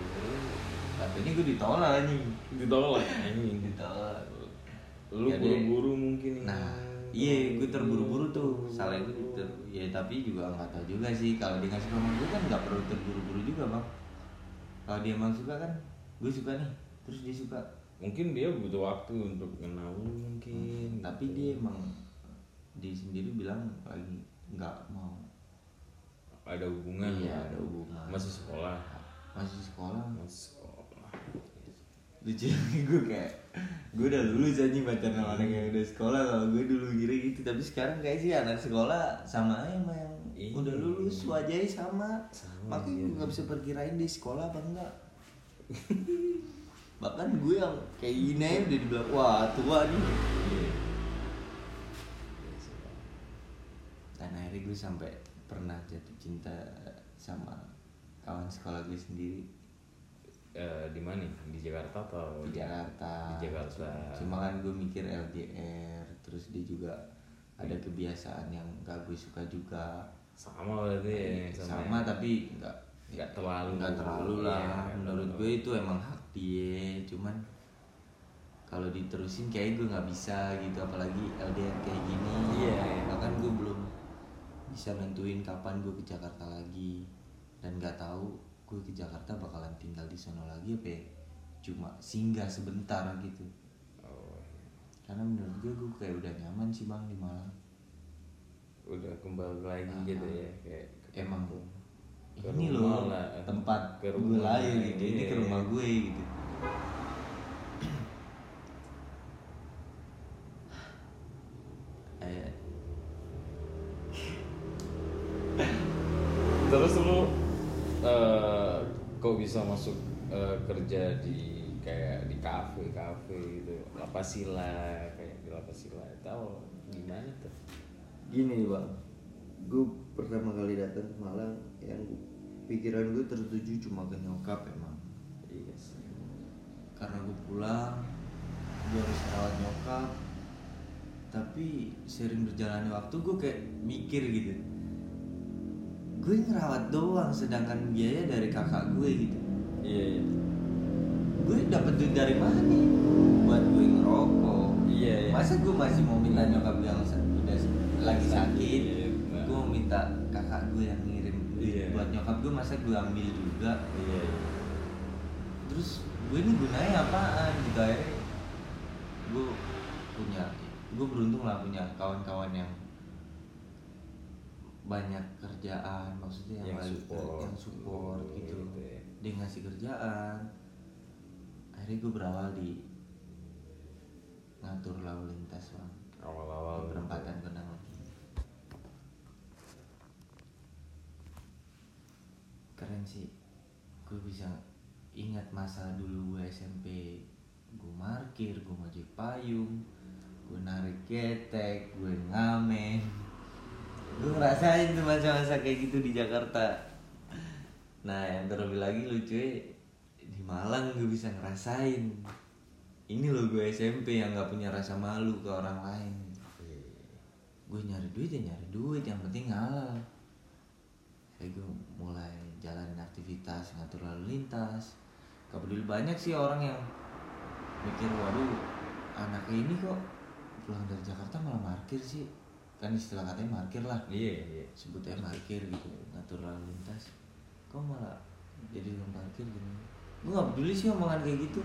tapi ini gue ditolak nih ditolak anjing. Ditolak. Lu Ya, buru-buru mungkin nah iya gue terburu-buru tuh. Salah gue ter ya tapi juga nggak tahu juga sih. Kalau dia suka sama gue kan nggak perlu terburu-buru juga bang. Kalau dia emang suka kan gue suka nih. Terus dia suka. Mungkin dia butuh waktu untuk kenal mungkin tapi gitu. dia emang dia sendiri bilang lagi nggak mau. Ada hubungan. Iya, ada hubungan. masih sekolah masih sekolah. Masih sekolah. Lucu (laughs) gue kayak gue udah lulus aja pacaran sama anak yang udah sekolah kalau gue dulu kira gitu. Tapi sekarang kayak sih anak sekolah sama aja sama yang Iya. udah lulus wajahnya sama, Sama, makanya iya. gue nggak bisa perkirain di sekolah apa enggak. (laughs) Bahkan gue yang kayak gini aja udah dibilang wah tua nih. Iya. dan akhirnya gue sampai pernah jatuh cinta sama kawan sekolah gue sendiri Eh, di mana di Jakarta atau di Jakarta. di Jakarta Cuma kan gue mikir LDR, terus dia juga ada kebiasaan yang gak gue suka juga. sama berarti ya Sama, yang- tapi nggak nggak terlalu nggak terlalu lah. Iya, Menurut gue itu emang hak dia, cuman kalau diterusin kayak gue nggak bisa gitu, apalagi LDR kayak gini. Iya, iya. Bahkan gue belum bisa nentuin kapan gue ke Jakarta lagi dan nggak tahu gue ke Jakarta bakalan tinggal di sono lagi apa ya? cuma singgah sebentar gitu oh, karena menurut gue gue kayak udah nyaman sih bang di Malang udah kembali lagi Ah, gitu ah. ya kayak emang. Ke ini loh lah. tempat Ke gue rumah, lahir gitu ini iya. ke rumah gue gitu (clears throat) Eh, terus lu eh, kok bisa masuk eh, kerja di kayak di kafe kafe gitu. Lapasila kayak di lapasila tahu gimana tuh? Gini bang. Gue pertama kali datang ke Malang yang pikiran gue tertuju cuma ke nyokap emang. Iya sih. Karena gue pulang gue harus rawat nyokap. Tapi sering berjalannya waktu gue kayak mikir gitu gue ngerawat doang sedangkan biaya dari kakak gue gitu iya iya gue dapet duit dari mana nih buat gue ngerokok Iya, iya. masa gue masih mau minta nyokap gue yang udah lagi sakit Iya, nah. gue mau minta kakak gue yang ngirim duit Iya. buat nyokap gue masa gue ambil juga iya iya. terus gue ini gunanya apaan gitu akhirnya gue punya gue beruntung lah punya kawan-kawan yang banyak kerjaan maksudnya yang, Yang support. yang support gitu. Gitu ya. dia ngasih kerjaan. Akhirnya gue berawal di ngatur lalu lintas bang. Awal-awal di perempatan kenang keren sih. Gue bisa ingat masa dulu gue SMP gue markir gue ngojek payung gue narik ketek gue ngamen gue ngerasain tuh masa-masa kayak gitu di Jakarta. Nah yang terlebih lagi lucu di Malang gue bisa ngerasain. Ini loh gue SMP yang nggak punya rasa malu ke orang lain. Gue nyari duit ya nyari duit yang penting halal. Kayak gue mulai jalanin aktivitas ngatur lalu lintas. Gak peduli banyak sih orang yang mikir waduh anaknya ini kok pulang dari Jakarta malah parkir sih kan istilah katanya parkir lah. Iya iya. Sebutnya parkir gitu ngatur lalu lintas. Kok malah jadi tukang parkir gitu gue gak peduli sih omongan kayak gitu.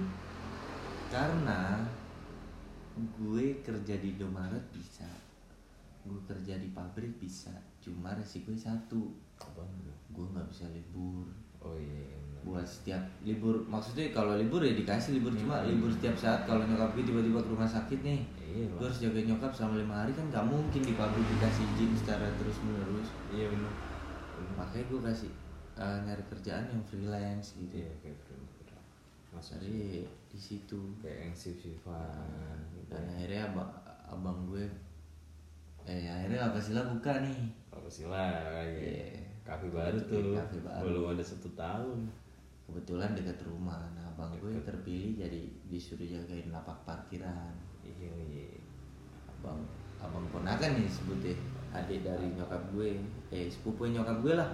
Karena gue kerja di Indomaret bisa. Gue kerja di pabrik bisa. Cuma resiko satu. Apa gue nggak bisa libur. Oh iya benar. buat setiap libur maksudnya kalau libur ya dikasih libur. Cuma Hmm. libur setiap saat kalau nyokap gue tiba-tiba ke rumah sakit nih iya gue harus jaga nyokap selama lima hari kan gak mungkin di pabrik dikasih izin secara terus menerus iya benar makanya gue kasih eh, nyari kerjaan yang freelance gitu. Iya kayak masuk dari di situ. Kayak yang shift shiftan gitu dan akhirnya abang, abang gue eh akhirnya apa sih lah buka nih. Apa sih lah Iya. kafe baru tuh. kafe baru. belum ada satu tahun. Kebetulan dekat rumah. Nah abang gue terpilih jadi disuruh jagain lapak parkiran. Iya iya abang abang ponakan nih sebutnya adik dari nyokap gue. Eh sepupu nyokap gue lah.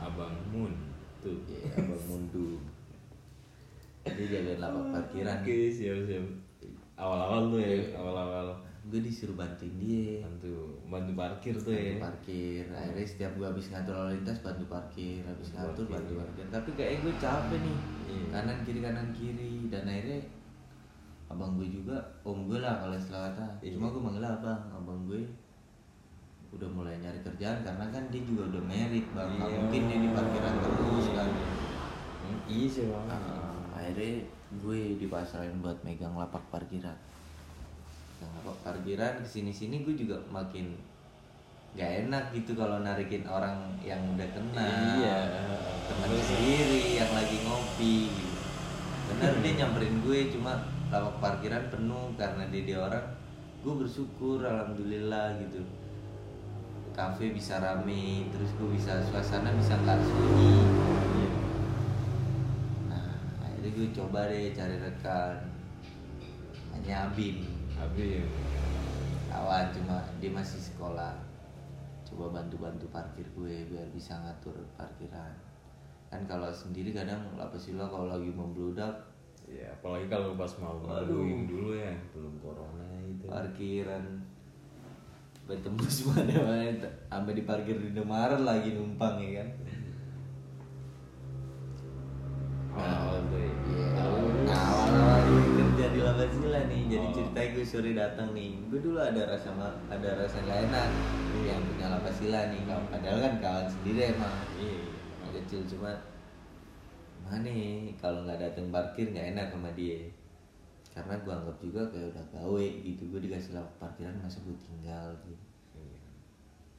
Abang Moon tuh. Iya, abang mundu. Dia jagain lapak parkiran. Oke siap siap. Awal-awal tuh ya Iya. awal-awal. Gue disuruh bantuin dia. Bantu bantu parkir tuh bantu ya parkir. Akhirnya setiap gue habis ngatur lalu lintas bantu parkir. Habis Bantu ngatur parkir. bantu parkir. tapi kayak gue capek nih. Iya. kanan kiri kanan kiri. Dan akhirnya abang gue juga om gue lah kalau istilah kata Iya. cuma gue manggil abang abang gue udah mulai nyari kerjaan karena kan dia juga udah merit bang Iya. mungkin dia di parkiran terus kan Hmm, iya sih bang Nah, akhirnya gue dipasarin buat megang lapak parkiran megang lapak parkiran ke sini sini gue juga makin gak enak gitu kalau narikin orang yang udah kenal Iya. teman sendiri yang lagi ngopi gitu. bener dia nyamperin gue cuma lapak parkiran penuh karena dia dia orang gue bersyukur alhamdulillah gitu kafe bisa rame terus gue bisa suasana bisa nggak sunyi Iya. Nah, akhirnya gue coba deh cari rekan. Hanya Abim. Habis Kawan cuma dia masih sekolah. Coba bantu-bantu parkir gue biar bisa ngatur parkiran. Kan kalau sendiri kadang lo kalau lagi membludak ya apalagi kalau pas mau Waduh. ngelakuin dulu ya belum corona itu parkiran bertembus mana-mana sampai (laughs) di parkir di Indomaret lagi numpang ya kan. tuh ya Iya, nah, awal-awal gue kerja di Labasila nih, jadi Oh. ceritanya gue sore datang nih. Gue dulu ada rasa ada rasa gak enak yang punya Labasila nih, padahal kan kawan sendiri emang. iya Yang kecil cuma mana nih kalau nggak datang parkir nggak enak sama dia. Karena gue anggap juga kayak udah gawe gitu, gue dikasih lapak parkiran masa gue tinggal gitu. Iya.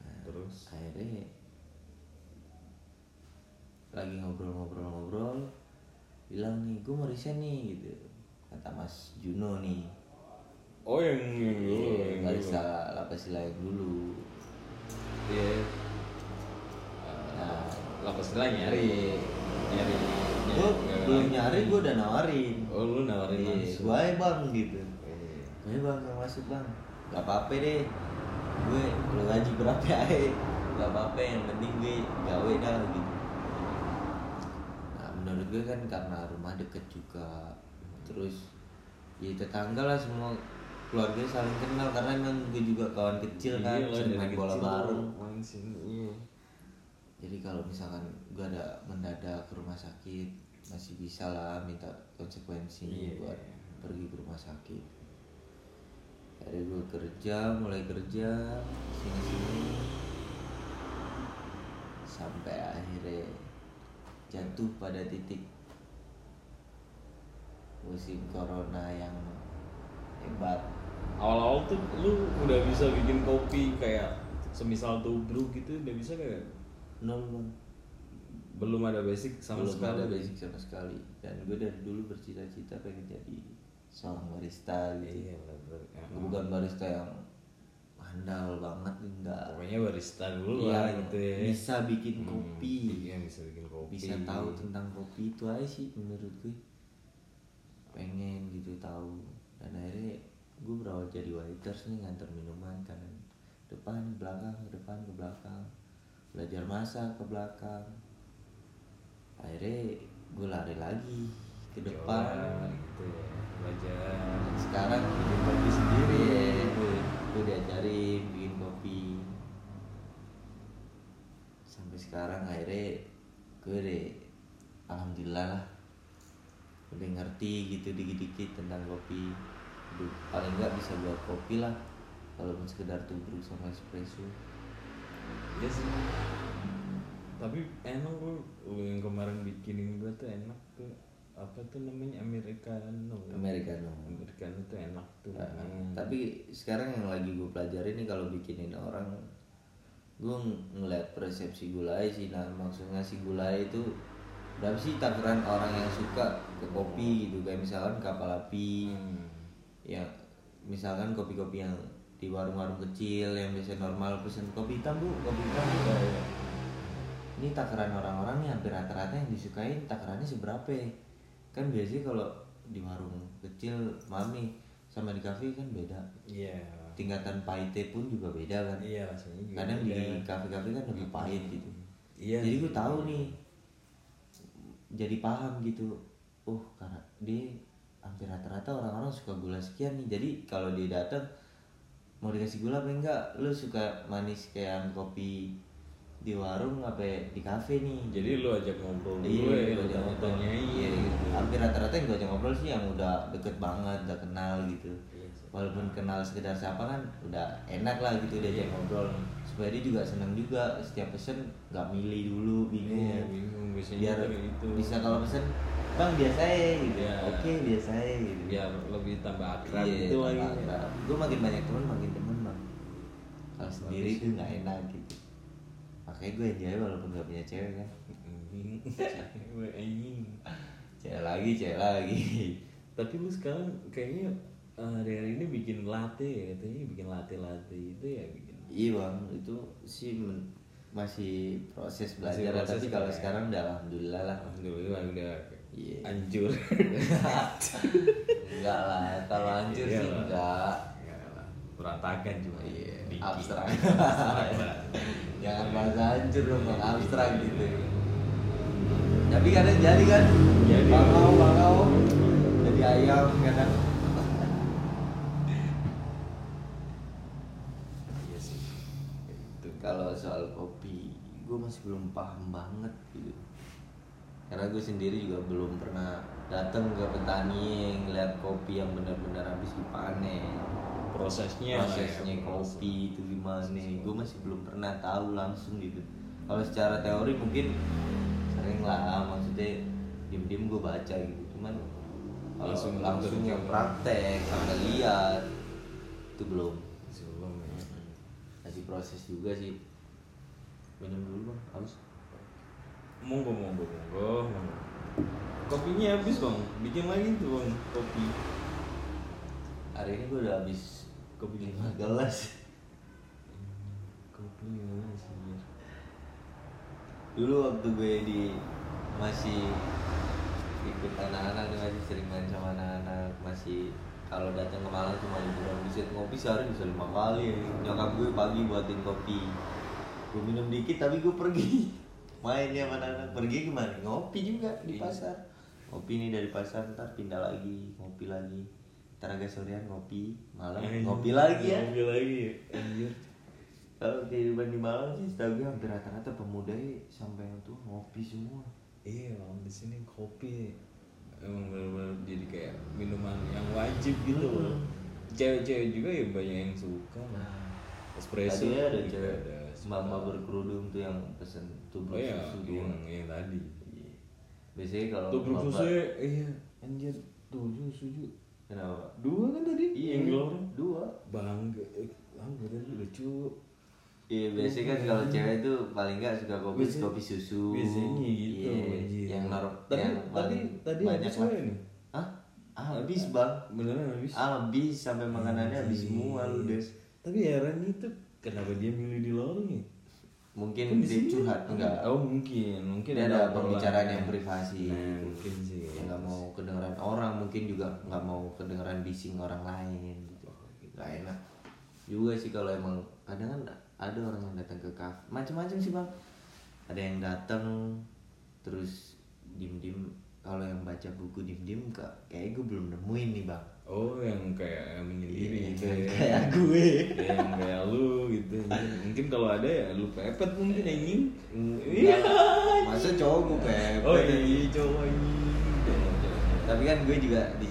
Nah, terus akhirnya lagi ngobrol-ngobrol-ngobrol bilang nih gue mau resign nih gitu kata Mas Juno nih oh yang dulu Iya, nggak bisa lapas yang dulu iya Nah. Lapas lah nyari nyari gue belum nyari gue udah nawarin. Oh lu nawarin iya langsung. gue bang gitu. Iya. bang gak masuk bang. Gak apa-apa deh. Gue lo gaji berapa (laughs) aja. Gak apa-apa yang penting gue gawe dah gitu. Nah menurut gue kan karena rumah deket juga. Terus ya tetangga lah semua keluarga saling kenal. Karena emang gue juga kawan kecil kan Iya sering main bola bareng main sini iya jadi kalau misalkan gue ada mendadak ke rumah sakit masih bisa lah minta konsekuensinya Iya. buat pergi ke rumah sakit. Dari gue kerja mulai kerja sini sini sampai akhirnya jatuh pada titik musim corona yang hebat. Awal-awal tuh lu udah bisa bikin kopi kayak semisal tubruk gitu udah bisa kayak nol bang belum ada basic sama belum sekali. ada basic sama sekali. Dan gue dari dulu bercita-cita pengen jadi seorang barista gitu. Iya bener bukan barista yang handal banget enggak. Pokoknya barista dulu Iya, lah gitu ya. bisa bikin Hmm, kopi. iya bisa bikin kopi. Bisa tahu tentang kopi itu aja sih menurut gue pengen gitu tahu. Dan akhirnya gue berawal jadi waiters nih nganter minuman kan. Depan belakang ke depan ke belakang belajar masak ke belakang. Akhirnya gue lari lagi ke depan. Jualan gitu ya belajar. Sekarang bikin kopi sendiri. Gue gue diajarin bikin kopi. Sampai sekarang akhirnya gue deh alhamdulillah lah. Udah ngerti gitu dikit-dikit tentang kopi. Udah paling nggak bisa buat kopi lah walaupun sekedar tubruk sama espresso Iya sih. Tapi enak bro, Lu yang kemarin bikinin gue tuh enak tuh. Apa tuh namanya Americano. americano Americano tuh enak tuh. Nah, Hmm. tapi sekarang yang lagi gue pelajari nih kalau bikinin orang gue ng- ngeliat persepsi gulai sih nah maksudnya si gulai itu berapa sih takaran orang yang suka ke kopi gitu kayak misalkan kapal api Hmm. ya misalkan kopi-kopi yang di warung-warung kecil yang biasa normal pesen kopi hitam bu kopi hitam bu ini takaran orang-orang nih hampir rata-rata yang disukain takarannya seberapa ya? kan biasanya kalau di warung kecil mami sama di kafe kan beda Iya. tingkatan pahitnya pun juga beda kan Iya rasanya juga. kadang beda. di kafe-kafe kan lebih pahit gitu Iya. jadi gue tahu nih jadi paham gitu oh karena dia hampir rata-rata orang-orang suka gula sekian nih jadi kalau dia datang mau dikasih gula apa enggak lu suka manis kayak kopi di warung apa di kafe nih Jadi lu ajak ngobrol dulu iya, ya, lu ajak ngobrol. tanyain. Iya, gitu. Hampir rata-rata yang gue ajak ngobrol sih yang udah deket banget, udah kenal gitu. Iya. Walaupun kenal sekedar siapa kan udah enak lah gitu diajak ngobrol. Supaya dia juga seneng juga setiap pesen nggak milih dulu, bingung. Iya, bingung biasanya Biar gitu. bisa kalau pesen, bang biasa ya gitu. Iya. Oke biasa ya gitu. biar lebih tambah akrab Iya, gitu lagi. Gue makin banyak teman makin temen bang. Kalau sendiri tuh nggak enak gitu. Makanya gue enjoy walaupun gak punya cewek kan. Cewek (laughs) anjing. Cewek lagi, cewek lagi. Tapi lu sekarang kayaknya eh, hari-hari ini bikin latte ya katanya bikin latte-latte itu ya bikin. Iya bang, itu sih men- masih proses belajar proses tapi kalau ya. sekarang udah alhamdulillah lah. Alhamdulillah udah Iya. anjur. (laughs) enggak lah, kalau hancur Iya sih lah. enggak. Lah, berantakan cuma. Iya, dikit. abstrak. (laughs) Jangan bahasa hancur dong bang, abstrak gitu. Tapi kadang jadi kan, Jadi. bangau bangau, jadi ayam kadang. Sih. Kalau soal kopi, gue masih belum paham banget gitu. Karena gue sendiri juga belum pernah datang ke petani ngeliat kopi yang benar-benar habis dipanen. prosesnya Prosesnya ya, kopi itu gimana? Gue masih belum pernah tahu langsung gitu. Kalau secara teori mungkin sering lah, maksudnya diem-diem gue baca gitu. Cuman langsung, langsung yang praktek sampai lihat itu belum. Proses juga sih. Minum dulu bang, haus. monggo monggo monggo kopinya habis bang bikin lagi tuh bang kopi Hari ini gue udah habis kopi lima gelas. kopi sih Biar? Dulu waktu gue di masih ikut anak-anak masih sering main sama anak-anak masih kalau datang ke Malang cuma liburan bisa ngopi sehari bisa lima kali. Nyokap gue pagi buatin kopi. Gue minum dikit tapi gue pergi. (laughs) Mainnya sama anak-anak pergi gimana? Ngopi juga di Iya. pasar. Ngopi nih dari pasar ntar pindah lagi ngopi lagi. Ntar agak sorean ngopi malam Anjir, ngopi lagi ya. Ngopi lagi anjir. Kalau kehidupan di Malang sih setahu gue hampir rata-rata pemuda ya sampai yang tuh ngopi semua. Iya Bang, di sini kopi emang benar-benar jadi kayak minuman yang wajib gitu loh. Cewek-cewek juga ya banyak yang suka Nah, espresso tadi ada cewek ada. Mama berkerudung tuh yang pesen tubruk oh iya susu dua yang, yang tadi. Iya. biasanya kalau tubruk susu ya iya. Anjir tubruk susu kenapa? Dua kan tadi iya yang gelorong dua. Bangga eh, bangga tadi lucu. Iya biasanya kan kalau cewek tuh paling nggak suka kopi Biasanya- kopi susu. biasanya gitu Iya, anjir. yang nor Tadi- yang paling tadi banyak habis lah. nih. Hah? Habis bang. beneran habis Habis sampai makanannya habis semua lu des. tapi heran itu kenapa dia milih di lorong ya Mungkin Kan di dia curhat enggak? oh mungkin mungkin Dia ada pembicaraan yang privasi. nah, mungkin sih Yang nggak mau kedengeran orang, mungkin juga nggak mau kedengeran bising orang lain gitu. Gak enak. Juga sih kalau emang kadang kan ada orang yang datang ke kafe, macam-macam sih bang. Ada yang datang terus diem-diem kalau yang baca buku diem-diem kak kayak gue belum nemuin nih bang. Oh yang kayak yang menyendiri Iya, gitu yang ya. kayak gue. Ya, yang kayak lu gitu. Mungkin kalau ada ya lu pepet mungkin anjing. Iya. Masa cowok gue pepet oh iya cowok anjing. Tapi kan gue juga di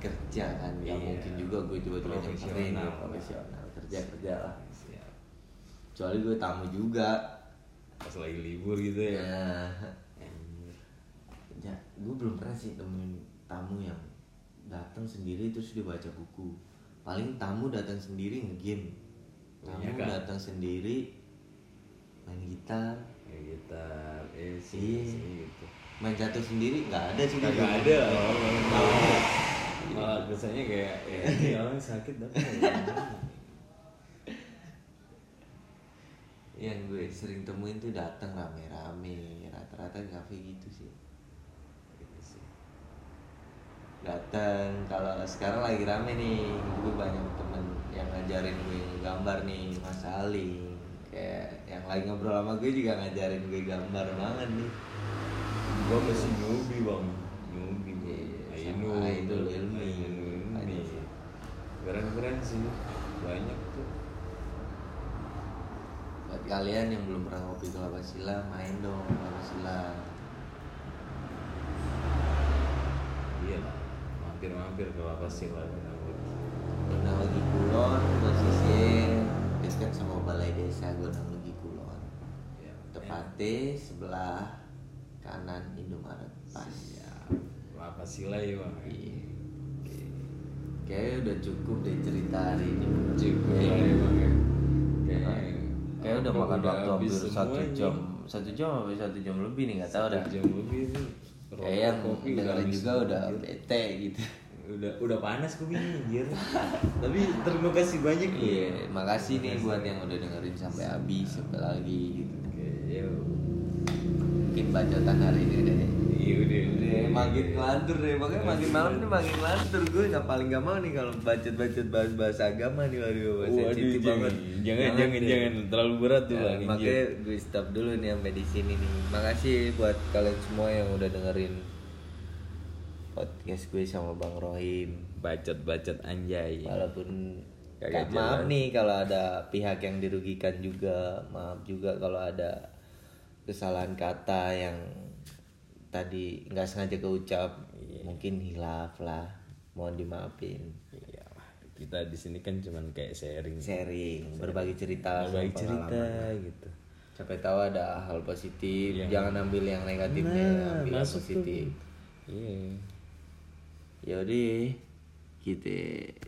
kerja kan nggak Iya. mungkin juga gue coba-coba nyamperin Profesional. ya, profesional. kerja kerja lah. Siap. kecuali gue tamu juga. Pas lagi libur gitu ya. Ya ya gue belum pernah sih temuin tamu yang datang sendiri terus dia baca buku. Paling tamu datang sendiri ngegame. Tamu Iya kan? datang sendiri main gitar. Kayak gitar eh sih sih gitu main jatuh sendiri nggak ada sih di- ada loh malah malah kesannya kayak ya ini orang sakit tapi yang gue sering temuin tuh datang rame-rame rata-rata kafe gitu sih gitu sih datang kalau sekarang lagi rame nih gue banyak temen yang ngajarin gue gambar nih Mas Ali. Kayak yang lagi ngobrol sama gue juga ngajarin gue gambar banget nih. Gua masih newbie bang. Iya, Ainu sama Ainul Ilmi. Banyak. keren keren sih. Banyak tuh. Buat kalian yang belum pernah ngopi kelapa sila main dong kelapa sila iya lah mampir mampir ke lapas sih lah Gunung Legi Kulon posisinya dekat sama balai desa Gunung Legi Kulon. Ya, tepatnya sebelah kanan Indomaret. Pas. Ya lapas sila ya bang Iya. Kayaknya udah cukup deh cerita hari ini. cukup lah ya bang ya. Kayaknya Kayak udah apa, makan waktu hampir satu jam, satu jam sampai satu jam lebih nih nggak tahu Satu dah. jam lebih nih Kayak yang Kopi dengerin juga udah bete gitu. udah udah panas kopinya anjir. (laughs) Tapi terima kasih banyak loh Iya, makasih nih buat yang udah dengerin sampai habis sampai lagi gitu. oke yo. Mungkin bacotan hari ini udah makin ngelantur deh, makanya makin malam nih makin ngelantur gue nggak paling gak mau nih kalau bacot-bacot bahas-bahas agama nih waduh bahasa Waduh, jangan, banget. jangan, jangan, deh. jangan, terlalu berat tuh Ya, bang. makanya gue stop dulu nih sampai di sini nih. Makasih buat kalian semua yang udah dengerin podcast gue sama Bang Rohim. bacot-bacot anjay. Walaupun Kagak maaf nih kalau ada pihak yang dirugikan juga. Maaf juga kalau ada kesalahan kata yang tadi nggak sengaja keucap. Mungkin hilaf lah. Mohon dimaafin. Iya, kita di sini kan cuman kayak sharing, Sharing, berbagi cerita, berbagi cerita gitu. Sampai tahu ada hal positif, Iya. jangan ambil yang negatifnya, Nah, ambil yang tuh. positif. Iya. Yaudah, kita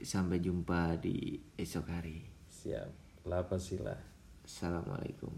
sampai jumpa di esok hari. Siap. Lapas sila. Assalamualaikum.